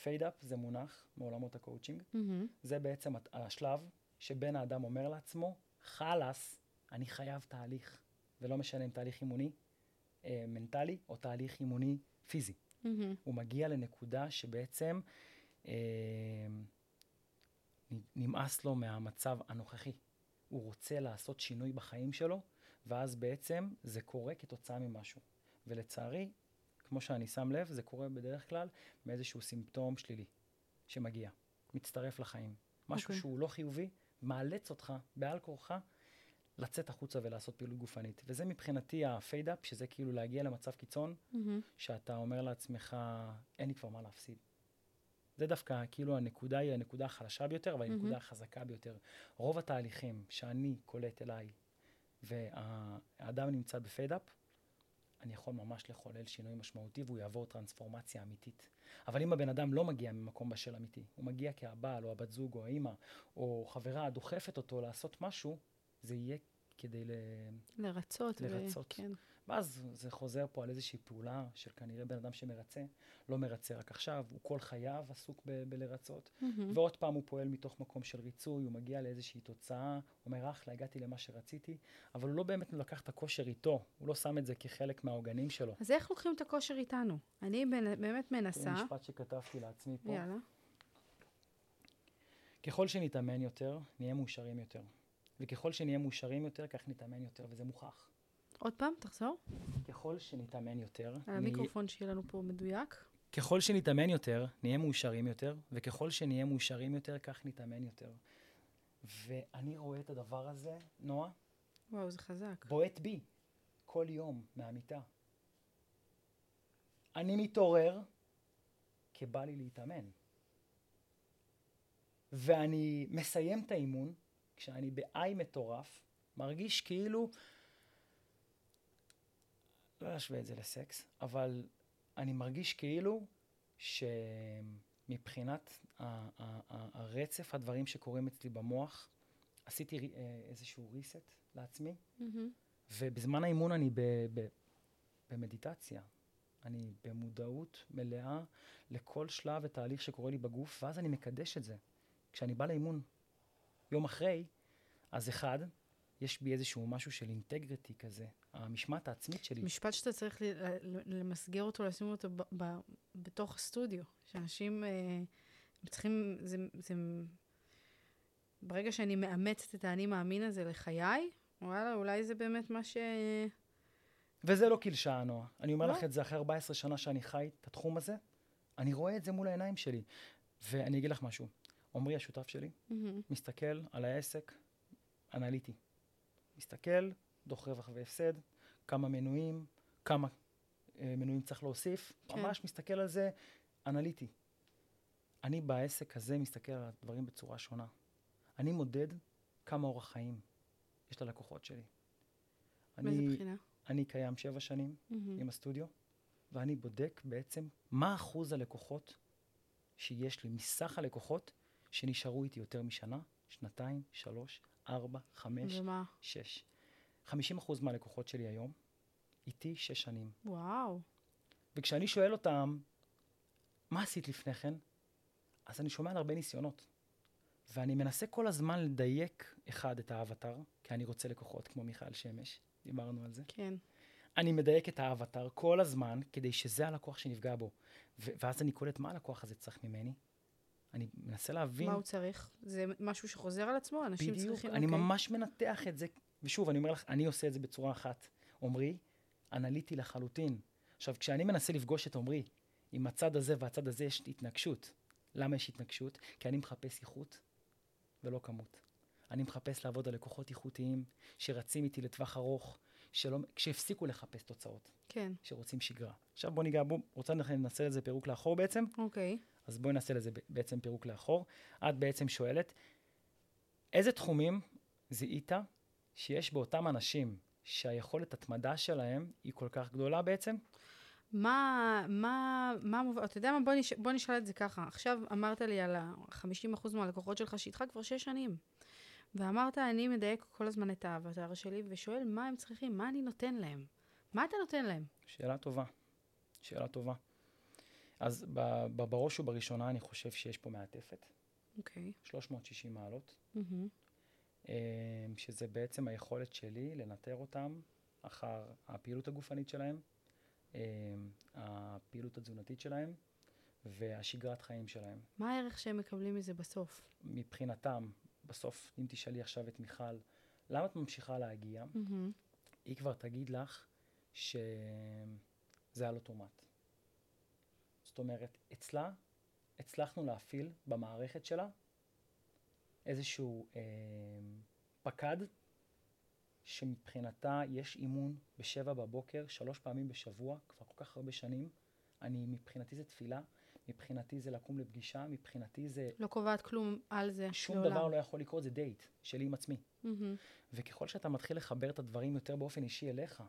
fed up זה מונח מעולמות הקואוצ'ינג. מהמם, זה בעצם השלב שבן האדם אומר לעצמו, חלאס, אני חייב תהליך. ולא משנה אם תהליך אימוני אה, מנטלי או תהליך אימוני פיזי. מהמם, הוא מגיע לנקודה שבעצם אה, נמאס לו מהמצב הנוכחי. הוא רוצה לעשות שינוי בחיים שלו, ואז בעצם זה קורה כתוצאה ממשהו. ולצערי, כמו שאני שם לב, זה קורה בדרך כלל מאיזשהו סימפטום שלילי שמגיע, מצטרף לחיים. משהו אוקיי. שהוא לא חיובי, מאלץ אותך בעל כורחה לצאת החוצה ולעשות פעילות גופנית. וזה מבחינתי ה fed up, שזה כאילו להגיע למצב קיצון, מהמם. שאתה אומר לעצמך, אין לי כבר מה להפסיד. זה דווקא, כאילו, הנקודה היא הנקודה החלשה ביותר, אבל מהמם. הנקודה החזקה ביותר. רוב התהליכים שאני קולט אליי, והאדם נמצא ב fed up, אני יכול ממש לחולל שינוי משמעותי והוא יעבור טרנספורמציה אמיתית. אבל אם הבן אדם לא מגיע ממקום בשל אמיתי, הוא מגיע כי הבעל או הבת זוג או האימא או חברה דוחפת אותו לעשות משהו, זה יהיה כדי ל... לרצות. לרצות. ו... כן. ואז זה חוזר פה על איזושהי פעולה של כנראה בן אדם שמרצה, לא מרצה רק עכשיו, הוא כל חייו עסוק ב- בלרצות, מהמם. ועוד פעם הוא פועל מתוך מקום של ריצוי, הוא מגיע לאיזושהי תוצאה, הוא אומר, אחלה, הגעתי למה שרציתי, אבל הוא לא באמת לקח את הכושר איתו, הוא לא שם את זה כחלק מהעוגנים שלו. אז איך לוקחים את הכושר איתנו? אני באמת זה מנסה. משפט שכתבתי לעצמי פה. יאללה. ככל שנתאמן יותר, נהיה מאושרים יותר. וככל שנהיה מאושרים יותר, כך נתאמן יותר, וזה מוכח. עוד פעם, תחזור. ככל שנתאמן יותר, המיקרופון שיהיה לנו פה מדויק. ככל שנתאמן יותר, נהיה מאושרים יותר, וככל שנהיה מאושרים יותר, כך נתאמן יותר. ואני רואה את הדבר הזה, נועה, וואו, זה חזק. בועט בי כל יום מהמיטה. אני מתעורר כי בא לי להתאמן. ואני מסיים את האימון כשאני באיי מטורף, מרגיש כאילו, לא אשווה את זה לסקס, אבל אני מרגיש כאילו שמבחינת הרצף הדברים שקורים אצלי במוח, עשיתי אה, איזשהו reset לעצמי, מהמם. ובזמן האימון אני ב, ב, במדיטציה. אני במודעות מלאה לכל שלב ותהליך שקורה לי בגוף, ואז אני מקדש את זה. כשאני בא לאימון יום אחרי, אז אחד, יש בי איזשהו משהו של אינטגריטי כזה, המשמעת העצמית שלי. משפט שאתה צריך למסגר אותו, לשים אותו ב- ב- בתוך הסטודיו. שאנשים אה, צריכים, זה, זה... ברגע שאני מאמצת את האני מאמין הזה לחיי, וואלה, אולי זה באמת מה ש... וזה לא קלשאה, נועה. אני אומר לא. לך את זה אחרי 14 שנה שאני חי את התחום הזה, אני רואה את זה מול העיניים שלי. ואני אגיד לך משהו, עמרי השותף שלי, מהמם. מסתכל על העסק אנליטי. מסתכל, דוח רווח והפסד, כמה מנויים, כמה אה, מנויים צריך להוסיף, כן. ממש מסתכל על זה אנליטי. אני בעסק הזה מסתכל על הדברים בצורה שונה. אני מודד כמה אורח חיים יש ללקוחות שלי. מאיזה אני, בחינה? אני קיים שבע שנים מהמם. עם הסטודיו, ואני בודק בעצם מה אחוז הלקוחות שיש לי, מסך הלקוחות שנשארו איתי יותר משנה, שנתיים, שלוש, ארבע, חמש, ומה? שש. 50 אחוז מהלקוחות שלי היום, איתי שש שנים. וואו. וכשאני שואל אותם, מה עשית לפני כן? אז אני שומע על הרבה ניסיונות. ואני מנסה כל הזמן לדייק, אחד, את האבטר, כי אני רוצה לקוחות כמו מיכאל שמש, דיברנו על זה. כן. אני מדייק את האבטר כל הזמן, כדי שזה הלקוח שנפגע בו. ואז אני קולט מה הלקוח הזה צריך ממני. אני מנסה להבין מה הוא צריך? זה משהו שחוזר על עצמו? אנשים בדיוק, צריכים... אני אוקיי. ממש מנתח את זה. ושוב, אני אומר לך, אני עושה את זה בצורה אחת. עמרי, אנליטי לחלוטין. עכשיו, כשאני מנסה לפגוש את עמרי, עם הצד הזה והצד הזה יש התנגשות. למה יש התנגשות? כי אני מחפש איכות ולא כמות. אני מחפש לעבוד על לקוחות איכותיים, שרצים איתי לטווח ארוך, שלא, שהפסיקו לחפש תוצאות, כן, שרוצים שגרה. עכשיו בוא ניגע, בוא, רוצה ננסה לזה פירוק לאחור בעצם? אוקיי. אז בואי נעשה לזה בעצם פירוק לאחור. את בעצם שואלת, איזה תחומים זיהית שיש באותם אנשים שהיכולת התמדה שלהם היא כל כך גדולה בעצם? מה, מה, מה, אתה יודע מה? בוא, נש... בוא נשאל את זה ככה. עכשיו אמרת לי על ה-50% מהלקוחות שלך שאיתך כבר שש שנים. ואמרת, אני מדייק כל הזמן את האבטר שלי ושואל מה הם צריכים, מה אני נותן להם. מה אתה נותן להם? שאלה טובה. שאלה טובה. אז בראש ובראשונה אני חושב שיש פה מעטפת, אוקיי. 360 מעלות. אה, שזה בעצם היכולת שלי לנטר אותם אחר הפעילות הגופנית שלהם, אה, הפעילות התזונתית שלהם והשגרת חיים שלהם. מה הערך שהם מקבלים מזה בסוף? מבחינתם, בסוף, אם תשאלי עכשיו את מיכל, למה את ממשיכה להגיע? מהמם. היא כבר תגיד לך שזה על אוטומט. זאת אומרת, אצלה, הצלחנו להפעיל במערכת שלה איזשהו אה, פקד, שמבחינתה יש אימון בשבע בבוקר, שלוש פעמים בשבוע, כבר כל כך הרבה שנים. אני, מבחינתי זה תפילה. מבחינתי זה לקום לפגישה, מבחינתי זה... לא קובעת כלום על זה שום לעולם. דבר לא יכול לקרות, זה דייט שלי עם עצמי. מהמם. וככל שאתה מתחיל לחבר את הדברים יותר באופן אישי אליך,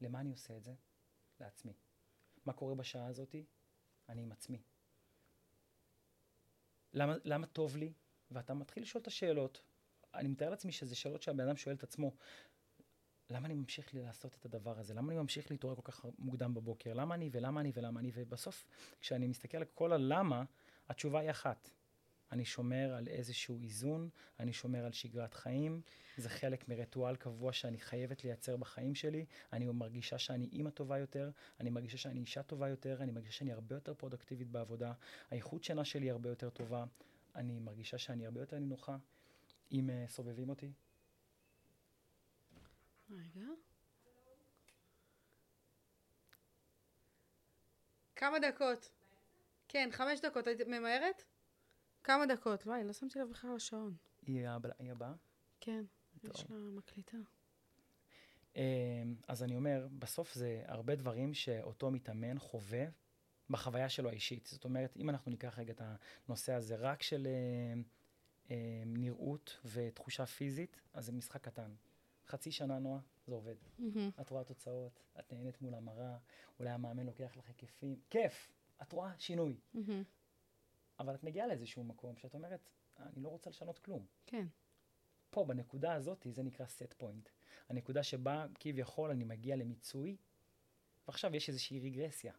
למה אני עושה את זה? לעצמי. מה קורה בשעה הזאתי? אני עם עצמי. למה, למה טוב לי? ואתה מתחיל לשאול את השאלות. אני מתאר לעצמי שזה שאלות שהבן אדם שואל את עצמו. למה אני ממשיך לי לעשות את הדבר הזה? למה אני ממשיך להתעורר כל כך מוקדם בבוקר? למה אני ולמה אני ולמה אני? ובסוף, כשאני מסתכל על כל הלמה, התשובה היא אחת. אני שומר על איזשהו איזון, אני שומר על שגרת חיים, זה חלק מריטואל קבוע שאני חייבת לייצר בחיים שלי, אני מרגישה שאני אימא טובה יותר, אני מרגישה שאני אישה טובה יותר, אני מרגישה שאני הרבה יותר פרודקטיבית בעבודה, האיכות שינה שלי הרבה יותר טובה, אני מרגישה שאני הרבה יותר נינוחה, אם uh, סובבים אותי. רגע. כמה דקות? כן, חמש דקות. היית ממהרת? כמה דקות? וואי, לא שמתי לב בכלל לשעון. היא, הבאה? כן. יש לה מקליטה. אמ, אז אני אומר, בסוף זה הרבה דברים שאותו מתאמן חווה בחוויה שלו האישית. זאת אומרת, אם אנחנו ניקח רגע את הנושא הזה רק של אה, אה, נראות ותחושה פיזית, אז זה משחק קטן. חצי שנה, נועה, זה עובד. מהמם. את רואה תוצאות, את נהנית מול המראה, אולי המאמן לוקח לך היקפים, כיף, את רואה שינוי. מהמם. אבל את מגיעה לאיזשהו מקום שאת אומרת, אני לא רוצה לשנות כלום. כן. פה, בנקודה הזאת, זה נקרא set point. הנקודה שבה כביכול אני מגיע למיצוי, ועכשיו יש איזושהי רגרסיה,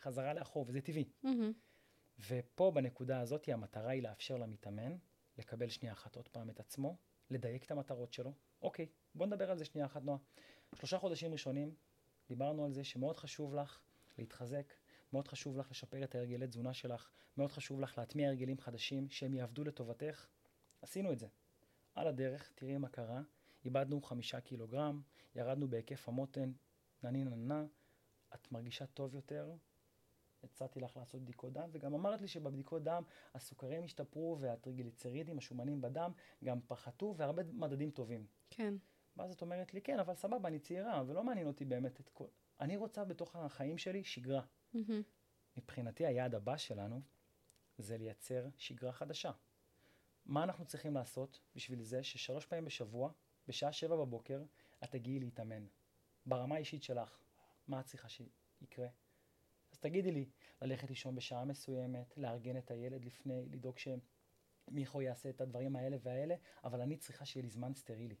חזרה לאחור, וזה טבעי. מהמם. ופה, בנקודה הזאת, המטרה היא לאפשר למתאמן לקבל שנייה אחת עוד פעם את עצמו, לדייק את המטרות שלו. אוקיי, בוא נדבר על זה שנייה אחת, נועה. שלושה חודשים ראשונים, דיברנו על זה שמאוד חשוב לך להתחזק, מאוד חשוב לך לשפר את ההרגלי תזונה שלך, מאוד חשוב לך להטמיע הרגלים חדשים שהם יעבדו לטובתך. עשינו את זה. על הדרך, תראי מה קרה, איבדנו חמישה קילוגרם, ירדנו בהיקף המותן, נני ננה, את מרגישה טוב יותר, הצעתי לך לעשות בדיקות דם, וגם אמרת לי שבבדיקות דם הסוכרים השתפרו והטריגליצרידים, השומנים בדם, גם פחתו והרבה מדדים טובים. כן. ואז את אומרת לי, כן, אבל סבבה, אני צעירה, ולא מעניין אותי באמת את כל... אני רוצה בתוך החיים שלי שגרה. מהמם. מבחינתי היעד הבא שלנו זה לייצר שגרה חדשה. מה אנחנו צריכים לעשות בשביל זה ששלוש פעמים בשבוע, בשעה שבע בבוקר, את תגיעי להתאמן. ברמה האישית שלך, מה את צריכה שיקרה? אז תגידי לי, ללכת לישון בשעה מסוימת, לארגן את הילד לפני, לדאוג שמיכו יעשה את הדברים האלה והאלה, אבל אני צריכה שיהיה לי זמן סטרילי.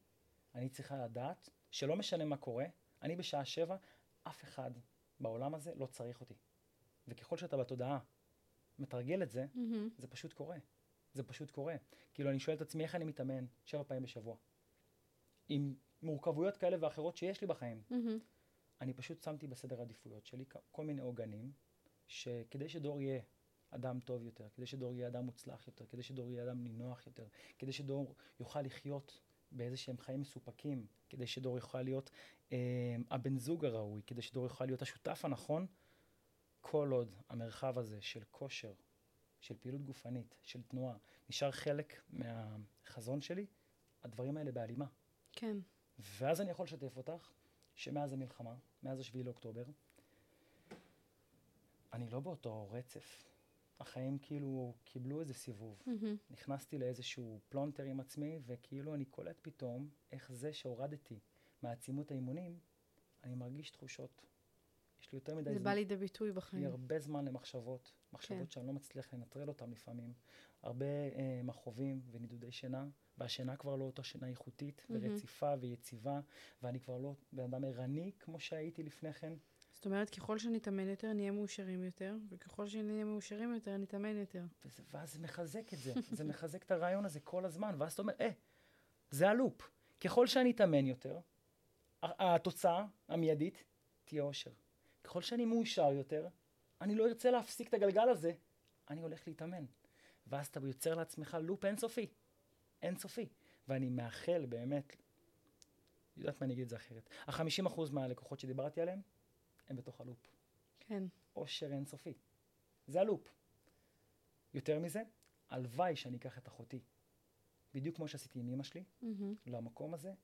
אני צריכה לדעת שלא משנה מה קורה, אני בשעה שבע, אף אחד בעולם הזה לא צריך אותי. וככל שאתה בתודעה מתרגל את זה, מהמם. זה פשוט קורה. זה פשוט קורה. כאילו, אני שואל את עצמי איך אני מתאמן שבע פעמים בשבוע. עם מורכבויות כאלה ואחרות שיש לי בחיים. מהמם. אני פשוט שמתי בסדר העדיפויות שלי כל מיני עוגנים, שכדי שדור יהיה אדם טוב יותר, כדי שדור יהיה אדם מוצלח יותר, כדי שדור יהיה אדם נינוח יותר, כדי שדור יוכל לחיות באיזה שהם חיים מסופקים, כדי שדור יוכל להיות אה, הבן זוג הראוי, כדי שדור יוכל להיות השותף הנכון, כל עוד המרחב הזה של כושר, של פעילות גופנית, של תנועה, נשאר חלק מהחזון שלי, הדברים האלה בהלימה. כן. ואז אני יכול לשתף אותך שמאז המלחמה, מאז השביעי לאוקטובר, אני לא באותו רצף. החיים כאילו קיבלו איזה סיבוב. מהמם. נכנסתי לאיזשהו פלונטר עם עצמי, וכאילו אני קולט פתאום איך זה שהורדתי מעצימות האימונים, אני מרגיש תחושות. יש לי יותר מדי זה זמן. בא לידי ביטוי יש לי בחיים. הרבה זמן למחשבות, מחשבות כן. שאני לא מצליח לנטרל אותן לפעמים. הרבה אה, מכאובים ונידודי שינה, והשינה כבר לא אותה שינה איכותית מהמם. ורציפה ויציבה, ואני כבר לא בן אדם ערני כמו שהייתי לפני כן. זאת אומרת, ככל שנתאמן יותר, נהיה מאושרים יותר, וככל שנהיה מאושרים יותר, נתאמן יותר. וזה, ואז זה מחזק את זה, זה מחזק את הרעיון הזה כל הזמן, ואז אתה אומר, אה, זה הלופ. ככל שאני אתאמן יותר, התוצאה המיידית תהיה אושר. ככל שאני מאושר יותר, אני לא ארצה להפסיק את הגלגל הזה, אני הולך להתאמן. ואז אתה יוצר לעצמך לופ אינסופי. אינסופי. ואני מאחל באמת, יודעת מה אני אגיד את זה אחרת. החמישים אחוז מהלקוחות שדיברתי עליהם, הם בתוך הלופ. כן. אושר אינסופי. זה הלופ. יותר מזה, הלוואי שאני אקח את אחותי, בדיוק כמו שעשיתי עם אמא שלי, מהמם. למקום הזה,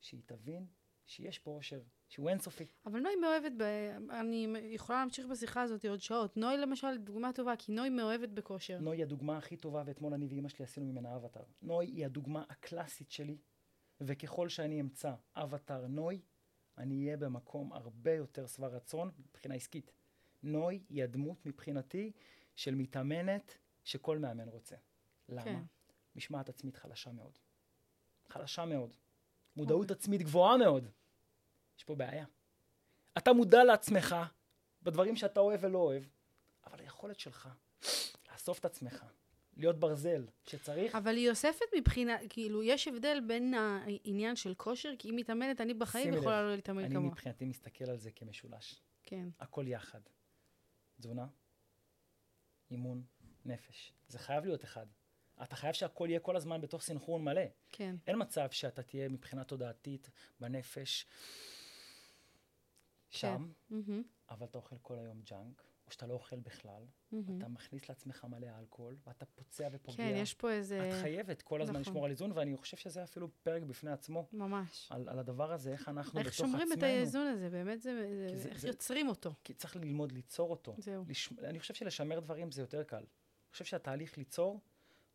שהיא תבין שיש פה אושר, שהוא אינסופי. אבל נוי מאוהבת, ב... אני יכולה להמשיך בשיחה הזאת עוד שעות. נוי למשל דוגמה טובה, כי נוי מאוהבת בכושר. נוי היא הדוגמה הכי טובה, ואתמול אני ואימא שלי עשינו ממנה אבטר. נוי היא הדוגמה הקלאסית שלי, וככל שאני אמצא אבטר נוי, אני אהיה במקום הרבה יותר שבע רצון מבחינה עסקית. נוי היא הדמות מבחינתי של מתאמנת שכל מאמן רוצה. למה? כן. משמעת עצמית חלשה מאוד. חלשה מאוד. מודעות עצמית גבוהה מאוד. יש פה בעיה. אתה מודע לעצמך בדברים שאתה אוהב ולא אוהב, אבל היכולת שלך לאסוף את עצמך, להיות ברזל כשצריך, אבל היא אוספת מבחינה, כאילו, יש הבדל בין העניין של כושר, כי היא מתאמנת, אני בחיים יכולה לא להתאמן אני כמוה. מבחינתי מסתכל על זה כמשולש. כן, הכל יחד. תזונה, אימון, נפש. זה חייב להיות אחד. אתה חייב שהכל יהיה כל הזמן בתוך סינכרון מלא. כן. אין מצב שאתה תהיה מבחינה תודעתית, בנפש, שם, מהמם, אבל אתה אוכל כל היום ג'אנק, או שאתה לא אוכל בכלל, מהמם. אתה מכניס לעצמך מלא אלכוהול, ואתה פוצע ופוגע. כן, יש פה איזה... את חייבת כל הזמן נכון. לשמור על איזון, ואני חושב שזה אפילו פרק בפני עצמו, ממש. על, על הדבר הזה, איך אנחנו איך בתוך שומרים עצמנו. את האיזון הזה? באמת זה... זה- איך זה- יוצרים אותו? כי צריך ללמוד ליצור אותו. זהו. לש... אני חושב שלשמר דברים זה יותר קל. אני חושב שהתהליך ליצור,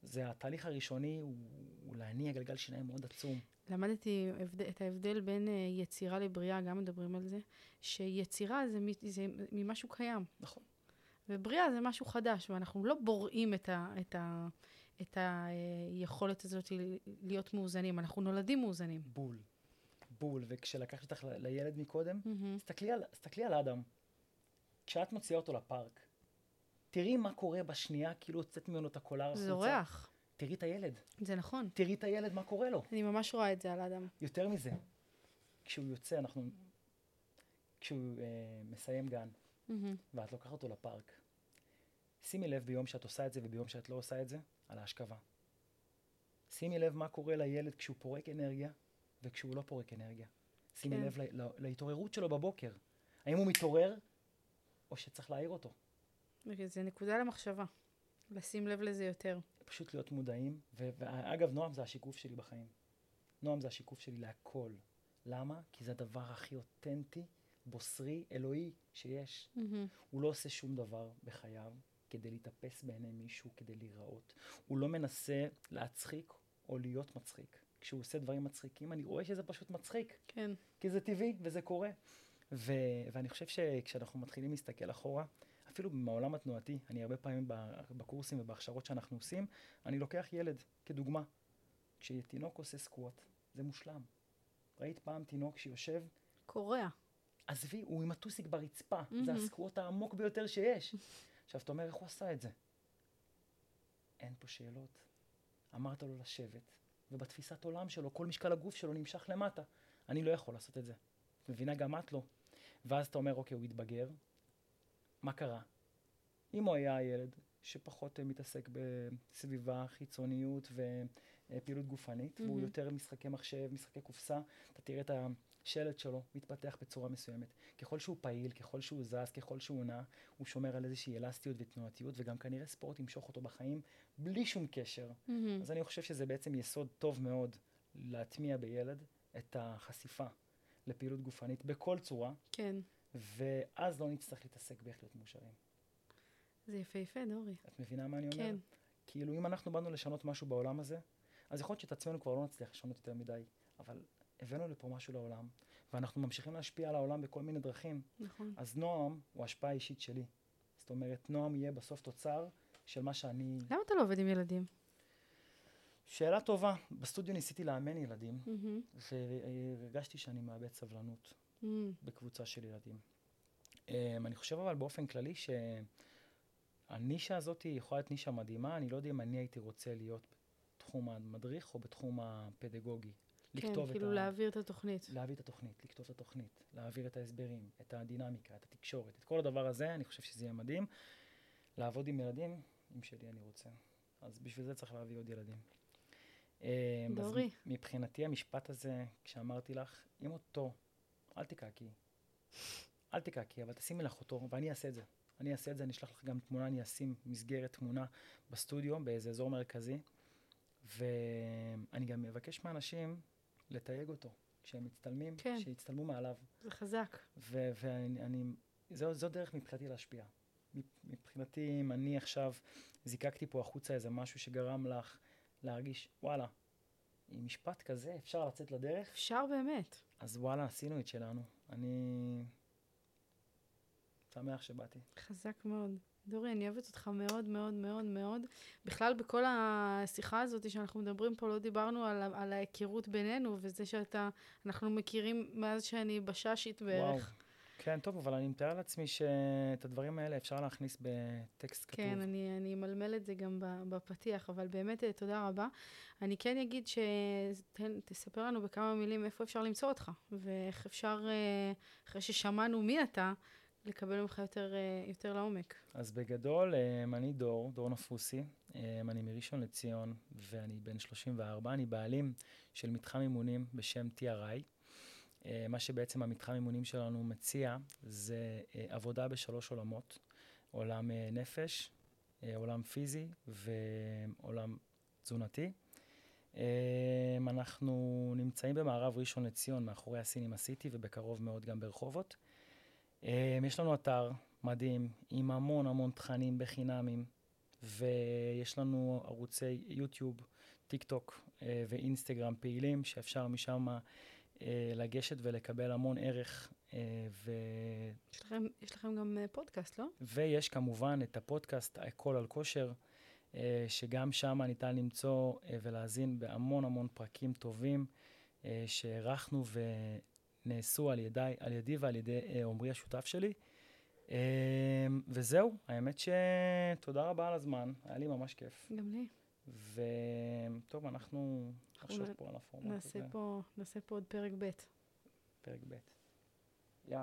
זה התהליך הראשוני, הוא, הוא להניע גלגל שיניים מאוד עצום. למדתי את ההבדל בין אה, יצירה לבריאה, גם מדברים על זה, שיצירה זה, מ- זה ממשהו קיים, נכון. ובריאה זה משהו חדש, ואנחנו לא בוראים את, ה, את, ה, את היכולת הזאת ל- להיות מאוזנים, אנחנו נולדים מאוזנים. בול. בול. וכשלקחתי אותך ל- לילד מקודם, מהמם. תסתכלי על, תסתכלי על אדם. כשאת מוציאה אותו לפארק, תראי מה קורה בשנייה, כאילו הוצאת ממנו את הקולר החוצה. זורח, תראי את הילד. זה נכון. תראי את הילד, מה קורה לו. אני ממש רואה את זה על האדם. יותר מזה, כשהוא יוצא, אנחנו... כשהוא אה, מסיים גן, מהמם. ואת לוקחת אותו לפארק, שימי לב ביום שאת עושה את זה וביום שאת לא עושה את זה, על ההשכבה. שימי לב מה קורה לילד כשהוא פורק אנרגיה וכשהוא לא פורק אנרגיה. שימי כן. לב לה, לה, להתעוררות שלו בבוקר. האם הוא מתעורר או שצריך להעיר אותו. זה נקודה למחשבה, לשים לב לזה יותר. פשוט להיות מודעים. ואגב, נועם זה השיקוף שלי בחיים. נועם זה השיקוף שלי להכל. למה? כי זה הדבר הכי אותנטי, בוסרי, אלוהי שיש. מהמם. הוא לא עושה שום דבר בחייו כדי להתאפס בעיני מישהו, כדי להיראות. הוא לא מנסה להצחיק או להיות מצחיק. כשהוא עושה דברים מצחיקים, אני רואה שזה פשוט מצחיק, כן. כי זה טבעי וזה קורה. ו- ואני חושב שכשאנחנו מתחילים להסתכל אחורה, אפילו מהעולם התנועתי, אני הרבה פעמים בקורסים ובהכשרות שאנחנו עושים, אני לוקח ילד כדוגמה. כשתינוק עושה סקווט, זה מושלם. ראית פעם תינוק שיושב קורע. עזבי, הוא עם הטוסיק ברצפה, מהמם. זה הסקווט העמוק ביותר שיש. עכשיו, אתה אומר, איך הוא עשה את זה? אין פה שאלות. אמרת לו לשבת, ובתפיסת עולם שלו, כל משקל הגוף שלו נמשך למטה. אני לא יכול לעשות את זה. את מבינה? גם את לא. ואז אתה אומר, אוקיי, הוא התבגר, מה קרה? אם הוא היה ילד שפחות אה, מתעסק בסביבה, חיצוניות ופעילות גופנית, והוא מהמם. יותר משחקי מחשב, משחקי קופסה, אתה תראה את השלד שלו מתפתח בצורה מסוימת. ככל שהוא פעיל, ככל שהוא זז, ככל שהוא נע, הוא שומר על איזושהי אלסטיות ותנועתיות, וגם כנראה ספורט ימשוך אותו בחיים בלי שום קשר. מהמם. אז אני חושב שזה בעצם יסוד טוב מאוד להטמיע בילד את החשיפה לפעילות גופנית בכל צורה, כן. ואז לא נצטרך להתעסק באיך להיות מאושרים. זה יפהפה, דורי. את מבינה מה אני אומר? כן. כאילו, אם אנחנו באנו לשנות משהו בעולם הזה, אז יכול להיות שאת עצמנו כבר לא נצליח לשנות יותר מדי, אבל הבאנו לפה משהו לעולם, ואנחנו ממשיכים להשפיע על העולם בכל מיני דרכים. נכון. אז נועם הוא השפעה אישית שלי. זאת אומרת, נועם יהיה בסוף תוצר של מה שאני... למה אתה לא עובד עם ילדים? שאלה טובה. בסטודיו ניסיתי לאמן ילדים, מהמם. והרגשתי שאני מאבד סבלנות מהמם. בקבוצה של ילדים. אמ, אני חושב אבל באופן כללי שהנישה הזאת יכולה להיות נישה מדהימה, אני לא יודע אם אני הייתי רוצה להיות בתחום המדריך או בתחום הפדגוגי. כן, לכתוב כאילו את ה... להעביר את התוכנית. להביא את התוכנית, לכתוב את התוכנית, להעביר את ההסברים, את הדינמיקה, את התקשורת, את כל הדבר הזה, אני חושב שזה יהיה מדהים. לעבוד עם ילדים, עם שלי אני רוצה. אז בשביל זה צריך להביא עוד ילדים. אמ, דורי. מבחינתי המשפט הזה, כשאמרתי לך, אם אותו, אל תקעקעי. אל תקעקעי, אבל תשימי לך אותו, ואני אעשה את זה. אני אעשה את זה, אני אשלח לך גם תמונה, אני אשים מסגרת תמונה בסטודיו, באיזה אזור מרכזי, ואני גם אבקש מאנשים לתייג אותו. כשהם מצטלמים, כן. שיצטלמו מעליו. זה חזק. ואני, אני, זו, זו דרך מבחינתי להשפיע. מבחינתי, אם אני עכשיו זיקקתי פה החוצה איזה משהו שגרם לך להרגיש, וואלה, עם משפט כזה אפשר לצאת לדרך? אפשר באמת. אז וואלה, עשינו את שלנו. אני שמח שבאתי. חזק מאוד. דורי, אני אוהבת אותך מאוד מאוד מאוד מאוד. בכלל, בכל השיחה הזאת שאנחנו מדברים פה, לא דיברנו על, על ההיכרות בינינו, וזה שאתה, אנחנו מכירים מאז שאני בששית בערך. וואו. כן, טוב, אבל אני מתאר לעצמי שאת הדברים האלה אפשר להכניס בטקסט כתוב. כן, אני, אני אמלמל את זה גם בפתיח, אבל באמת אה, תודה רבה. אני כן אגיד שתספר לנו בכמה מילים איפה אפשר למצוא אותך, ואיך אפשר, אה, אחרי ששמענו מי אתה, לקבל ממך יותר, אה, יותר לעומק. אז בגדול, אני דור, דור נפוסי, אני מראשון לציון, ואני בן 34, אני בעלים של מתחם אימונים בשם TRI. אה, מה שבעצם המתחם אימונים שלנו מציע זה אה, עבודה בשלוש עולמות, עולם אה, נפש, עולם פיזי ועולם תזונתי. אנחנו נמצאים במערב ראשון לציון, מאחורי הסינימה סיטי, ובקרוב מאוד גם ברחובות. יש לנו אתר מדהים, עם המון המון תכנים בחינמים, ויש לנו ערוצי יוטיוב, טיק טוק ואינסטגרם פעילים, שאפשר משם לגשת ולקבל המון ערך. אה, ו... יש לכם, יש לכם גם אה, פודקאסט, לא? ויש כמובן את הפודקאסט הכל על כושר, אה, שגם שם ניתן למצוא אה, ולהאזין בהמון המון פרקים טובים אה, שהערכנו ונעשו על, ידי, על ידי ועל ידי אה, עמרי השותף שלי. אה, וזהו, האמת שתודה רבה על הזמן, היה לי ממש כיף. גם לי. וטוב, אנחנו נחשוב פה על הפורמט הזה. נעשה פה עוד פרק ב'. פרק ב'.